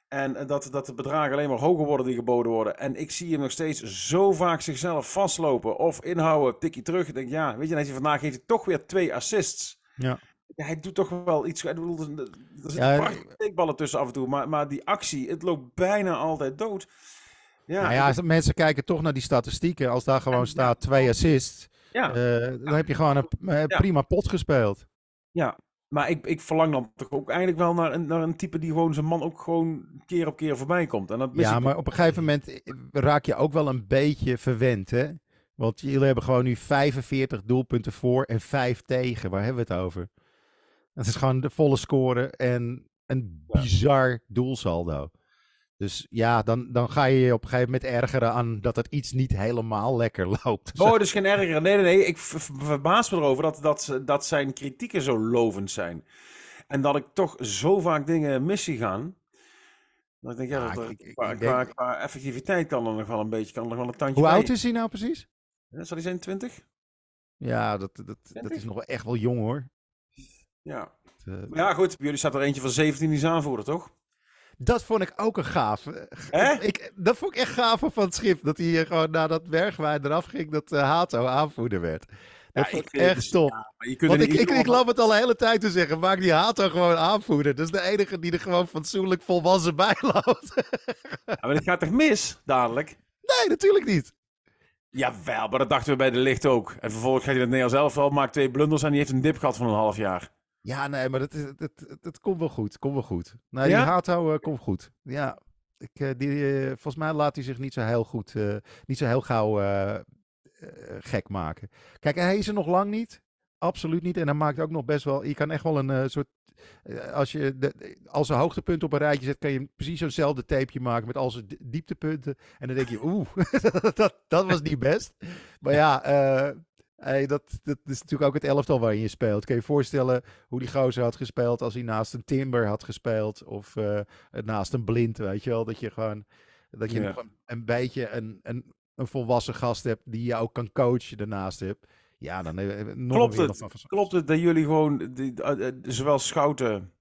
En dat, dat de bedragen alleen maar hoger worden die geboden worden. En ik zie hem nog steeds zo vaak zichzelf vastlopen of inhouden, tikje terug. Ik denk, ja, weet je, hij vandaag heeft hij toch weer twee assists. Ja. Ja, hij doet toch wel iets. Ik bedoel, er zitten Ja, prachtige steekballen tussen af en toe. Maar, maar die actie, het loopt bijna altijd dood. Ja, nou ja, mensen kijken toch naar die statistieken. Als daar gewoon staat twee assists, ja. eh, dan heb je gewoon een eh, prima pot gespeeld. Ja, maar ik, ik verlang dan toch ook eigenlijk wel naar een, naar een type die gewoon zijn man ook gewoon keer op keer voorbij komt. En dat Ja, maar op een gegeven moment eh, raak je ook wel een beetje verwend, hè? Want jullie hebben gewoon nu 45 doelpunten voor en 5 tegen. Waar hebben we het over? Het is gewoon de volle score en een bizar doelsaldo. Dus ja, dan, dan ga je je op een gegeven moment ergeren aan dat het iets niet helemaal lekker loopt. Oh, dus geen erger. Nee, nee, nee. Ik ver- ver- verbaas me erover dat, dat, dat zijn kritieken zo lovend zijn. En dat ik toch zo vaak dingen mis zie gaan. Dat ik denk, ja, Ja, dat ik- er- ik qua, denk- qua, qua effectiviteit kan er nog wel een beetje, kan er nog wel een tandje Hoe bij. oud is hij nou precies? Ja, Zal hij zijn 20? Ja, dat, dat, dat is 20? nog wel echt wel jong hoor. Ja. Eh, Maar ja, goed. Bij jullie staat er eentje van 17 die is aanvoerder, toch? Dat vond ik ook een gaaf. Ik, dat vond ik echt gaaf van het schip. Dat hij hier gewoon nadat Bergwijn eraf ging, dat eh, Hato aanvoerder werd. Dat Ja, vond ik echt top. Want ik, ik, ik loop het al de hele tijd te zeggen. Maak die Hato gewoon aanvoerder. Dat is de enige die er gewoon fatsoenlijk volwassen bij loopt. Ja, maar dit gaat toch mis, dadelijk? nee, natuurlijk niet. Jawel, maar dat dachten we bij de licht ook. En vervolgens gaat hij het Nederlands elftal, maakt twee blunders en die heeft een dip gehad van een half jaar. Ja, nee, maar dat, is, dat, dat, dat komt wel goed. Komt wel goed. Nee, Ja? die Hato eh, komt goed. Ja, ik, eh, die, eh, volgens mij laat hij zich niet zo heel goed, niet zo heel gauw gek maken. Kijk, hij is er nog lang niet. Absoluut niet. En hij maakt ook nog best wel. Je kan echt wel een soort. als je de, als een hoogtepunt op een rijtje zet, kan je precies zo'nzelfde tapeje maken met al zijn di- dieptepunten. En dan denk je, oeh, dat, dat was niet best. Maar ja, hey, dat, dat is natuurlijk ook het elftal waarin je speelt. Kan je je voorstellen hoe die gozer had gespeeld als hij naast een Timber had gespeeld of eh, naast een Blind, weet je wel? Dat je gewoon dat je Ja. nog een, een beetje een, een, een volwassen gast hebt die je ook kan coachen daarnaast hebt. Ja, dan we nog Klopt het? nog Klopt het dat jullie gewoon, die, eh, eh, zowel Schouten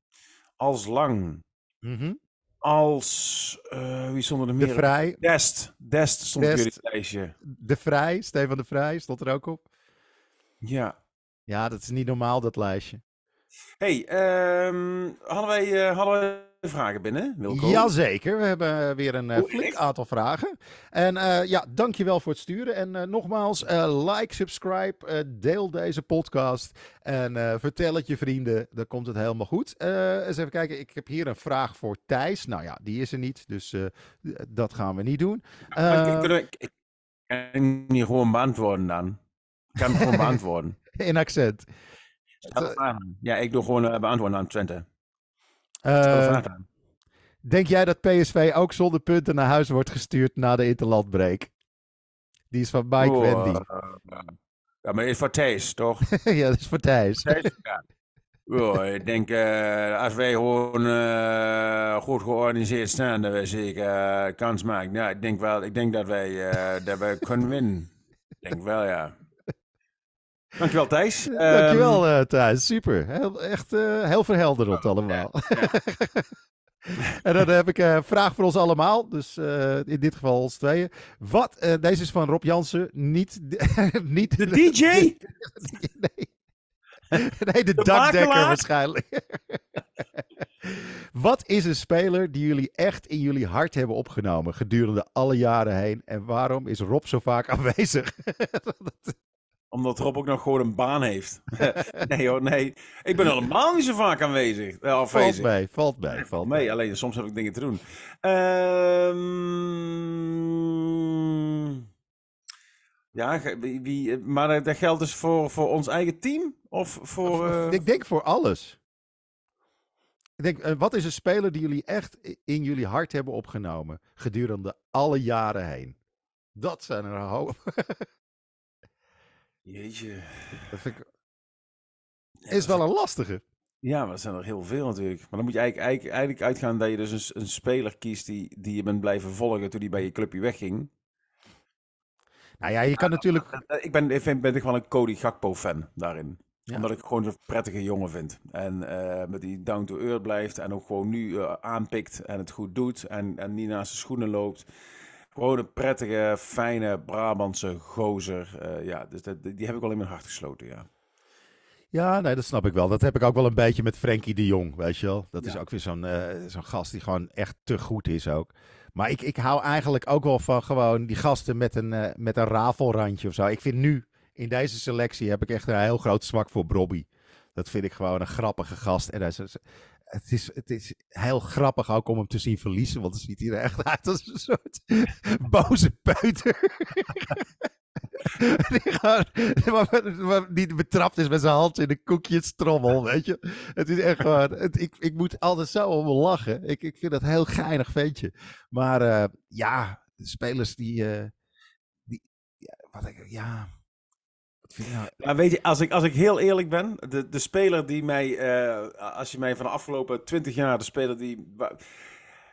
als Lang, Mhm. als, eh, wie stond er De meer? op? Vrij, Dest. Dest stond op Dest. jullie lijstje. De Vrij, Stefan de Vrij stond er ook op. Ja. Ja, dat is niet normaal dat lijstje. Hey, ehm, hadden, wij, eh, hadden wij vragen binnen, Wilco? Jazeker, we hebben eh, weer een Oh, flink aantal vragen. En eh, ja, dankjewel voor het sturen. En nogmaals, like, subscribe, deel deze podcast. En vertel het je vrienden, dan komt het helemaal goed. Eens even kijken, ik heb hier een vraag voor Thijs. Nou ja, die is er niet, dus dat gaan we niet doen. Maar kunnen we- ik kan hem niet gewoon beantwoorden dan. Ik kan hem gewoon beantwoorden. in accent. Ja, ik doe gewoon eh, beantwoorden aan Twente. Eh, aan. denk jij dat PSV ook zonder punten naar huis wordt gestuurd na de interlandbreak? Die is van Mike Oh, Wendy. eh, ja, maar is voor Thijs, toch? ja, dat is voor Thijs. Thijs? Ja. Oh, ik denk, eh, als wij gewoon eh, goed georganiseerd staan, dat wij zeker kans maken. Ja, ik denk wel, ik denk dat wij, eh, dat wij kunnen winnen. Ik denk wel, ja. Dankjewel, Thijs. Ehm, Dankjewel eh Thijs, super. Heel, echt eh, heel verhelderend allemaal. en dan heb ik eh, een vraag voor ons allemaal, dus eh, in dit geval ons tweeën. Wat, eh, deze is van Rob Jansen, niet, niet De DJ? nee. nee, de, dakdekker makelaar? waarschijnlijk. Wat is een speler die jullie echt in jullie hart hebben opgenomen gedurende alle jaren heen? En waarom is Rob zo vaak aanwezig? Omdat Rob ook nog gewoon een baan heeft. nee hoor, nee. Ik ben helemaal niet zo vaak aanwezig. eh, valt mee, valt mee, valt mee. alleen soms heb ik dingen te doen. Ehm, ja, wie, wie- maar eh, dat geldt dus voor, voor ons eigen team? Of voor... eh, Ik denk voor alles. Ik denk, wat is een speler die jullie echt in jullie hart hebben opgenomen gedurende alle jaren heen? Dat zijn er een hoop. Jeetje. Dat vind ik, is wel een lastige. Ja, maar er zijn er heel veel natuurlijk. Maar dan moet je eigenlijk, eigenlijk, eigenlijk uitgaan dat je dus een, een speler kiest die, die je bent blijven volgen toen die bij je clubje wegging. Nou ja, je kan natuurlijk. Ik ben, ik ben ik wel een Cody Gakpo fan daarin. Ja. Omdat ik gewoon zo'n prettige jongen vind. En eh, met die down to earth blijft en ook gewoon nu eh, aanpikt en het goed doet en, en niet naast zijn schoenen loopt. Gewoon een prettige, fijne Brabantse gozer. Eh, ja, dus dat, die heb ik wel in mijn hart gesloten, ja. Ja, nee, dat snap ik wel. Dat heb ik ook wel een beetje met Frenkie de Jong, weet je wel. Dat is ook weer zo'n eh, zo'n gast die gewoon echt te goed is ook. Maar ik, ik hou eigenlijk ook wel van gewoon die gasten met een, eh, met een rafelrandje of zo. Ik vind nu, in deze selectie, heb ik echt een heel groot zwak voor Bobby. Dat vind ik gewoon een grappige gast. En hij is, het, is, het is heel grappig ook om hem te zien verliezen. Want dan ziet hij er echt uit als een soort boze peuter. die, gewoon, die betrapt is met zijn hand in een koekjestrommel, weet je. Het is echt gewoon... Het, ik, ik moet altijd zo om lachen. Ik, ik vind dat heel geinig ventje. Maar eh, ja, spelers die... eh, die ja, wat ik... Ja... Nou... Maar weet je, als ik, als ik heel eerlijk ben, de, de speler die mij, eh, als je mij van de afgelopen twintig jaar, de speler die.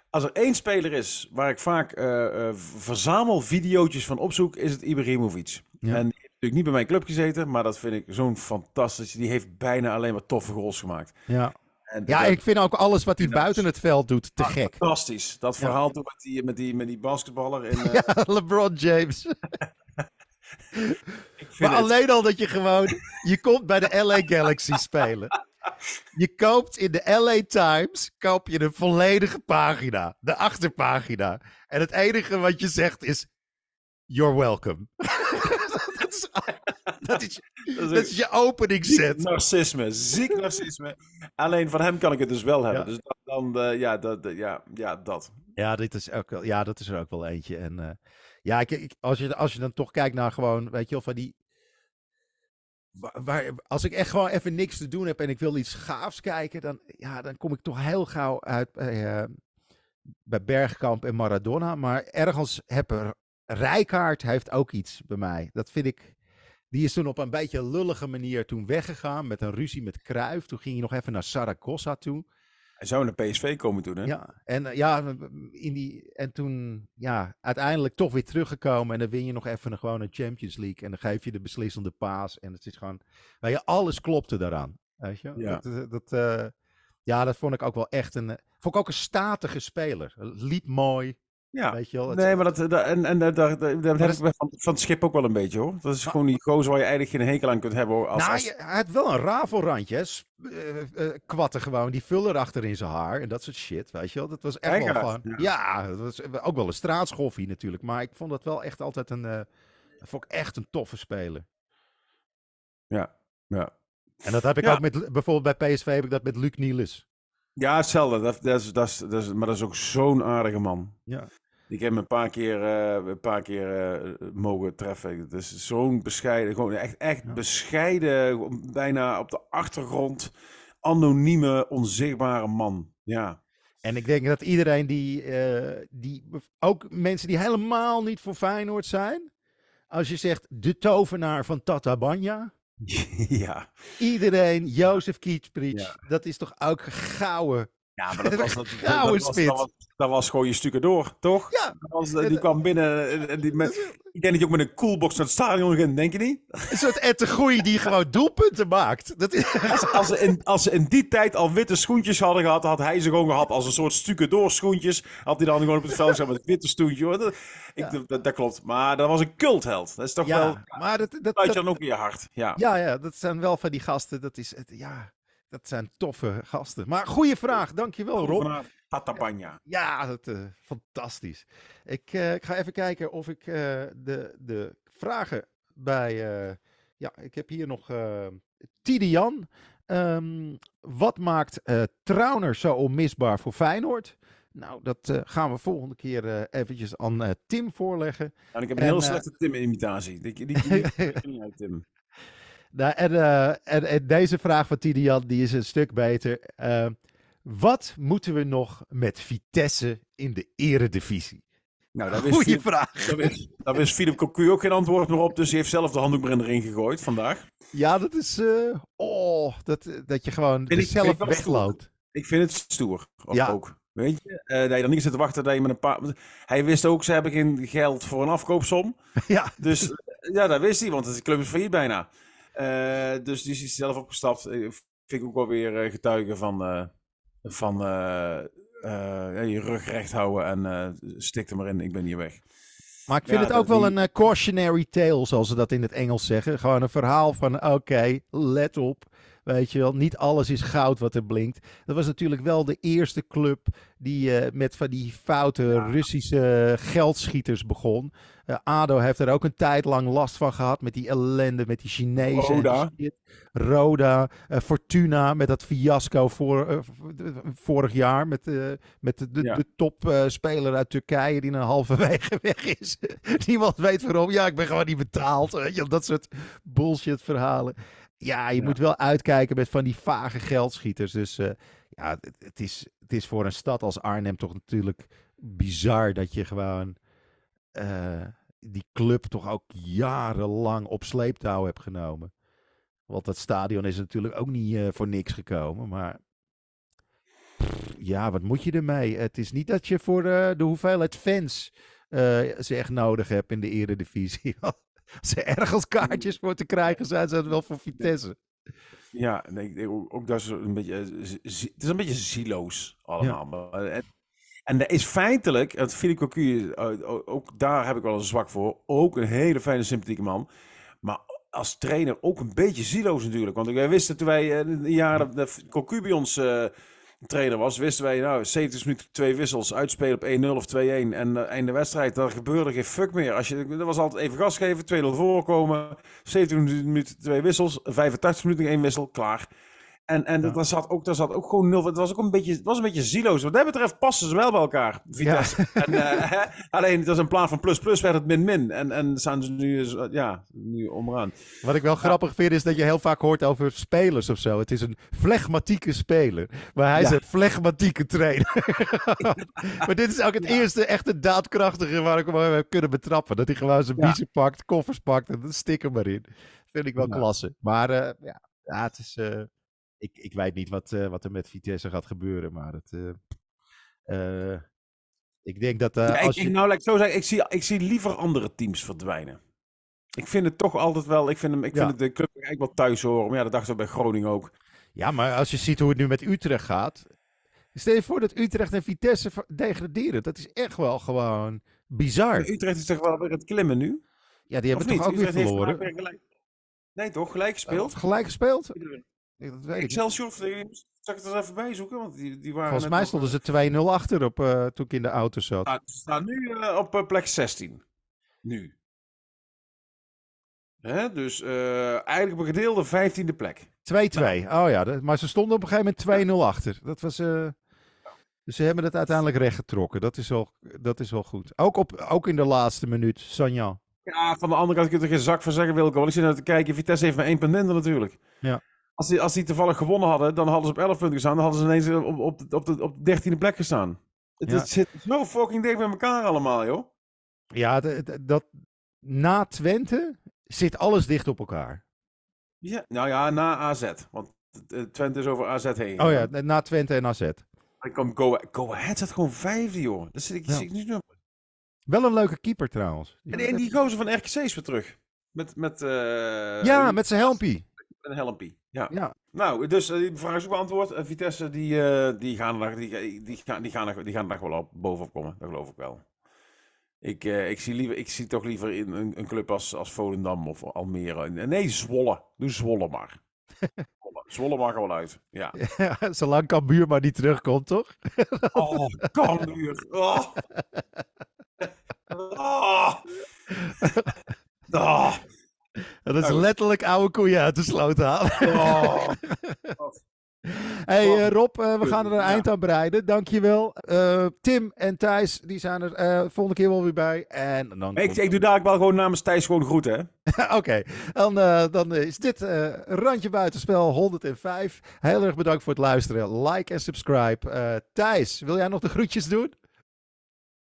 Als er één speler is waar ik vaak eh eh, verzamel videootjes van opzoek, is het Ibrahimovic. Ja. En die heeft natuurlijk niet bij mijn club gezeten, maar dat vind ik zo'n fantastisch. Die heeft bijna alleen maar toffe goals gemaakt. Ja, En ja dat- ik vind ook alles wat hij Ja, buiten het veld doet te ah, gek. Fantastisch. Dat Ja. verhaal toen met die, met die, met die basketballer. In, Ja, LeBron James. Maar het- alleen al dat je gewoon... Je komt bij de LA Galaxy spelen. Je koopt in de LA Times koop je een volledige pagina. De achterpagina. En het enige wat je zegt is... You're welcome. dat, is, dat, is, dat dat is je openingszet. Narcisme, ziek narcisme. Alleen van hem kan ik het dus wel hebben. Ja. Dus dan, dan eh, ja, dat, dat- ja, ja, dat. Ja, dit is ook, wel- ja, dat is er ook wel eentje. En eh, ja, ik, als, je, als je dan toch kijkt naar gewoon, weet je wel, van die... Waar, als ik echt gewoon even niks te doen heb en ik wil iets gaafs kijken, dan, ja, dan kom ik toch heel gauw uit bij, eh, bij Bergkamp en Maradona. Maar ergens heb er... Rijkaard heeft ook iets bij mij. Dat vind ik... Die is toen op een beetje lullige manier toen weggegaan met een ruzie met Cruijff. Toen ging hij nog even naar Saragossa toe. Hij zou naar PSV komen toen, hè? Ja, en, eh, ja, in die, en toen ja, uiteindelijk toch weer teruggekomen. En dan win je nog even een, gewoon een Champions League. En dan geef je de beslissende paas. En het is gewoon, weet je, alles klopte daaraan. Weet je? Ja. Dat, dat, eh, ja, dat vond ik ook wel echt een, eh, vond ik ook een statige speler. Liep mooi. Ja. Weet je wel? Het- Nee, maar dat, dat- en, en daar, daar heb dat ik van, van het schip ook wel een beetje hoor. Dat is gewoon die gozer waar je eigenlijk geen hekel aan kunt hebben. hoor. Als, nou, als- je- hij had wel een rafelrandje, hè. Eh, eh, kwatten gewoon, die vuller achter in zijn haar en dat soort shit, weet je wel. Dat was echt wel gewoon... ja. Ja, dat was ook wel een straatschoffie natuurlijk, maar ik vond dat wel echt altijd een... eh vond ik echt een toffe speler. ja, ja. En dat heb ik Ja. ook met, bijvoorbeeld bij PSV heb ik dat met Luc Nielis. Ja, hetzelfde. Dat, dat, is, dat, is, dat is, maar dat is ook zo'n aardige man. Ja. Ik heb hem een paar keer, eh, een paar keer eh, mogen treffen. Het is zo'n bescheiden, gewoon echt, echt Ja. bescheiden, bijna op de achtergrond, anonieme, onzichtbare man. Ja, En ik denk dat iedereen die, eh, die, ook mensen die helemaal niet voor Feyenoord zijn, als je zegt de tovenaar van Tatabanya, ja. iedereen, Jozef Kietsprich, Ja. dat is toch ook gouden. Ja, maar dat was, dat, dat, was, dat, was, dat was gewoon je stukken door, toch? Ja, Dat was, eh, die kwam binnen. en- en die met, ik denk dat je ook met een coolbox naar het stadion ging, denk je niet? een soort Ette Goeie die gewoon doelpunten maakt. Dat is, Als, als, ze in, als ze in die tijd al witte schoentjes hadden gehad, had hij ze gewoon gehad als een soort stukken door schoentjes. Had hij dan gewoon op het veld gezet met een witte stoentje. hoor. Dat, ik, dat, dat klopt. Maar dat was een cultheld. Dat is toch wel. ja, maar dat, dat, Sluit je dat, dan ook in je hart. Ja. ja, ja, dat zijn wel van die gasten, dat is, het, ja, dat zijn toffe gasten. Maar goede vraag, dankjewel Rob. Van Tatabanya. Ja, dat, eh, fantastisch. Ik, eh, ik ga even kijken of ik eh, de, de vragen bij. eh, ja, ik heb hier nog eh Tidian. Ehm, wat maakt eh Trauner zo onmisbaar voor Feyenoord? Nou, dat eh, gaan we volgende keer eh, eventjes aan eh, Tim voorleggen. En ik heb een En, heel eh, slechte Tim-imitatie. Die, die, die, die, die uit Tim. Nou, en, eh, en, en deze vraag van Tidian, die is een stuk beter. Eh, wat moeten we nog met Vitesse in de eredivisie? Nou, daar Goeie vraag. daar wist, daar wist Philip Cocu ook geen antwoord meer op. Dus hij heeft zelf de handdoek erin erin gegooid vandaag. Ja, dat is. eh, oh, dat, dat je gewoon ik- zelf wegloopt. Ik vind het stoer. Ook. Ja. ook. Weet je? Dat je dan niet zit te wachten dat je met een paar... Hij wist ook, ze hebben geen geld voor een afkoopsom. Ja, Dus ja, dat wist hij, want de club is failliet bijna. Eh, dus die is zelf opgestapt. Vind ik ook wel weer eh, getuigen van, eh, van ja, je rug recht houden en stik er maar in, ik ben hier weg. maar ik vind Ja, het ook wel die- een cautionary tale, zoals ze dat in het Engels zeggen. Gewoon een verhaal van: oké, let op. Weet je wel, niet alles is goud wat er blinkt. Dat was natuurlijk wel de eerste club die eh, met van die foute Russische geldschieters begon. Eh, ADO heeft er ook een tijd lang last van gehad met die ellende, met die Chinezen. die Roda. eh, Fortuna met dat fiasco voor, eh, vorig jaar met, eh, met de, de, Ja. de topspeler uit Turkije die een halverwege weg is. Niemand weet waarom. Ja, ik ben gewoon niet betaald. Weet je, wel, dat soort bullshit verhalen. Ja, je Ja. moet wel uitkijken met van die vage geldschieters. Dus eh, ja, het, het is, het is voor een stad als Arnhem toch natuurlijk bizar dat je gewoon eh, die club toch ook jarenlang op sleeptouw hebt genomen. Want dat stadion is natuurlijk ook niet eh, voor niks gekomen. Maar pff, ja, wat moet je ermee? Het is niet dat je voor de hoeveelheid fans ze echt nodig hebt in de eredivisie. Als er ergens kaartjes voor te krijgen zijn, zijn het wel voor Vitesse. Ja, nee, ook, dat is een beetje, eh, het is een beetje zieloos allemaal. Maar, eh, En, en dat is feitelijk, het Philippe Cocu, ook daar heb ik wel een zwak voor, ook een hele fijne, sympathieke man. Maar als trainer ook een beetje zieloos natuurlijk. Want wij wisten toen wij eh, de jaren dat Cocu bij ons trainer was, wisten wij, nou, 70 minuten twee wissels, uitspelen op 1-0 of 2-1 en uh, einde wedstrijd, daar gebeurde geen fuck meer. Als je, dat was altijd even gas geven, 2-0 voorkomen, 70 minuten twee wissels, 85 minuten één wissel, klaar. En, en Ja. daar, zat ook, daar zat ook gewoon nul. Het was ook een beetje, het was een beetje zieloos. Wat dat betreft passen ze wel bij elkaar. Vitesse. En, eh, hè, alleen, het was een plan van plus-plus, werd het min-min. En, en staan ze nu, eh, ja, nu onderaan. Wat ik wel grappig vind is dat je heel vaak hoort over spelers of zo. Het is een flegmatieke speler. Maar hij is een flegmatieke trainer. maar dit is ook het eerste echte daadkrachtige waar ik hem heb kunnen betrappen. Dat hij gewoon zijn biezen pakt, koffers pakt en dan stik er maar in. Vind ik wel klasse. Maar eh, ja, ja, het is... ik, ik weet niet wat, eh, wat er met Vitesse gaat gebeuren, maar het... eh, eh, ik denk dat Ja, als ik- je... nou, laat ik zo zeggen, ik zie, ik zie liever andere teams verdwijnen. Ik vind het toch altijd wel, ik vind, hem, ik vind het de club eigenlijk wel thuis horen. Maar ja, dat dachten we bij Groningen ook. Ja, maar als je ziet hoe het nu met Utrecht gaat. Stel je voor dat Utrecht en Vitesse degraderen. Dat is echt wel gewoon bizar. Utrecht is toch wel weer het klimmen nu? Ja, die hebben Of toch ook niet? weer Utrecht verloren. gelijk. Nee toch? Gelijk gespeeld? gelijk gespeeld? Dat weet ik. Excelsior, of- zal ik het er even bij zoeken? Want die, die waren Volgens mij stonden ze 2-0 achter op, eh, toen ik in de auto zat. Ah, ze staan nu eh, op eh, plek 16. Nu. Hè? Dus eh, eigenlijk op een gedeelde 15e plek. 2-2. Oh ja, dat- maar ze stonden op een gegeven moment 2-0 achter. Dat was. eh, Dus ze hebben het uiteindelijk rechtgetrokken. Dat is wel, dat is wel goed. Ook, op, ook in de laatste minuut, Sanja. Ja, van de andere kant kun je er geen zak van zeggen, Wilco. Want ik zit naar te kijken, Vitesse heeft maar één punt minder natuurlijk. Ja. Als die, als die toevallig gewonnen hadden, dan hadden ze op 11 punten gestaan. Dan hadden ze ineens op, op, de, op, de, op de 13e plek gestaan. Het, Ja. het zit zo fucking dicht bij elkaar allemaal, joh. Ja, dat, na Twente zit alles dicht op elkaar. Ja, nou ja, na AZ. Want eh, Twente is over AZ heen. Oh ja, na Twente en AZ. Dan komt Go, Go Ahead staat gewoon vijfde, joh. Dat zit ik, Ja. zit ik niet meer. Wel een leuke keeper trouwens. En, en die gozer van RKC is weer terug. Met, met, eh, ja, met zijn helmpie. Een helmpie. Ja. Ja. Nou, dus eh, die vraag is ook beantwoord. En Vitesse, die, eh, die, gaan er, die, die, gaan, die, gaan er, die gaan er wel op, bovenop komen. Dat geloof ik wel. Ik, eh, ik, zie, liever, ik zie toch liever in een, een club als, als Volendam of Almere. Nee, Zwolle. Doe Zwolle maar. Zwolle, mag er wel uit. Ja. Zolang Cambuur maar niet terugkomt, toch? Oh, Cambuur. Oh. Oh. Oh. Dat is Nou. letterlijk oude koeien uit de sloot halen. Oh. hey Oh. eh, Rob, eh, we gaan er een eind aan breiden. Dankjewel. Eh Tim en Thijs, die zijn er volgende keer wel weer bij. En dan Ik, doe dadelijk wel gewoon namens Thijs gewoon groeten? Oké, dan, dan is dit Randje Buitenspel 105. Heel erg bedankt voor het luisteren. Like en subscribe. Thijs, wil jij nog de groetjes doen?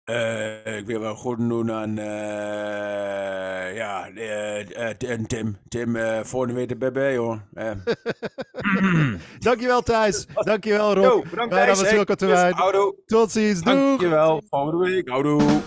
Eh, ik wil wel goed doen aan, eh, ja, en Tim. Tim, volgende week erbij bij, hoor. Dankjewel Thijs. Dankjewel Rob. Yo, bedankt Thijs. Hey. Tot ziens. Doei. Dankjewel. Volgende week. Houdoe.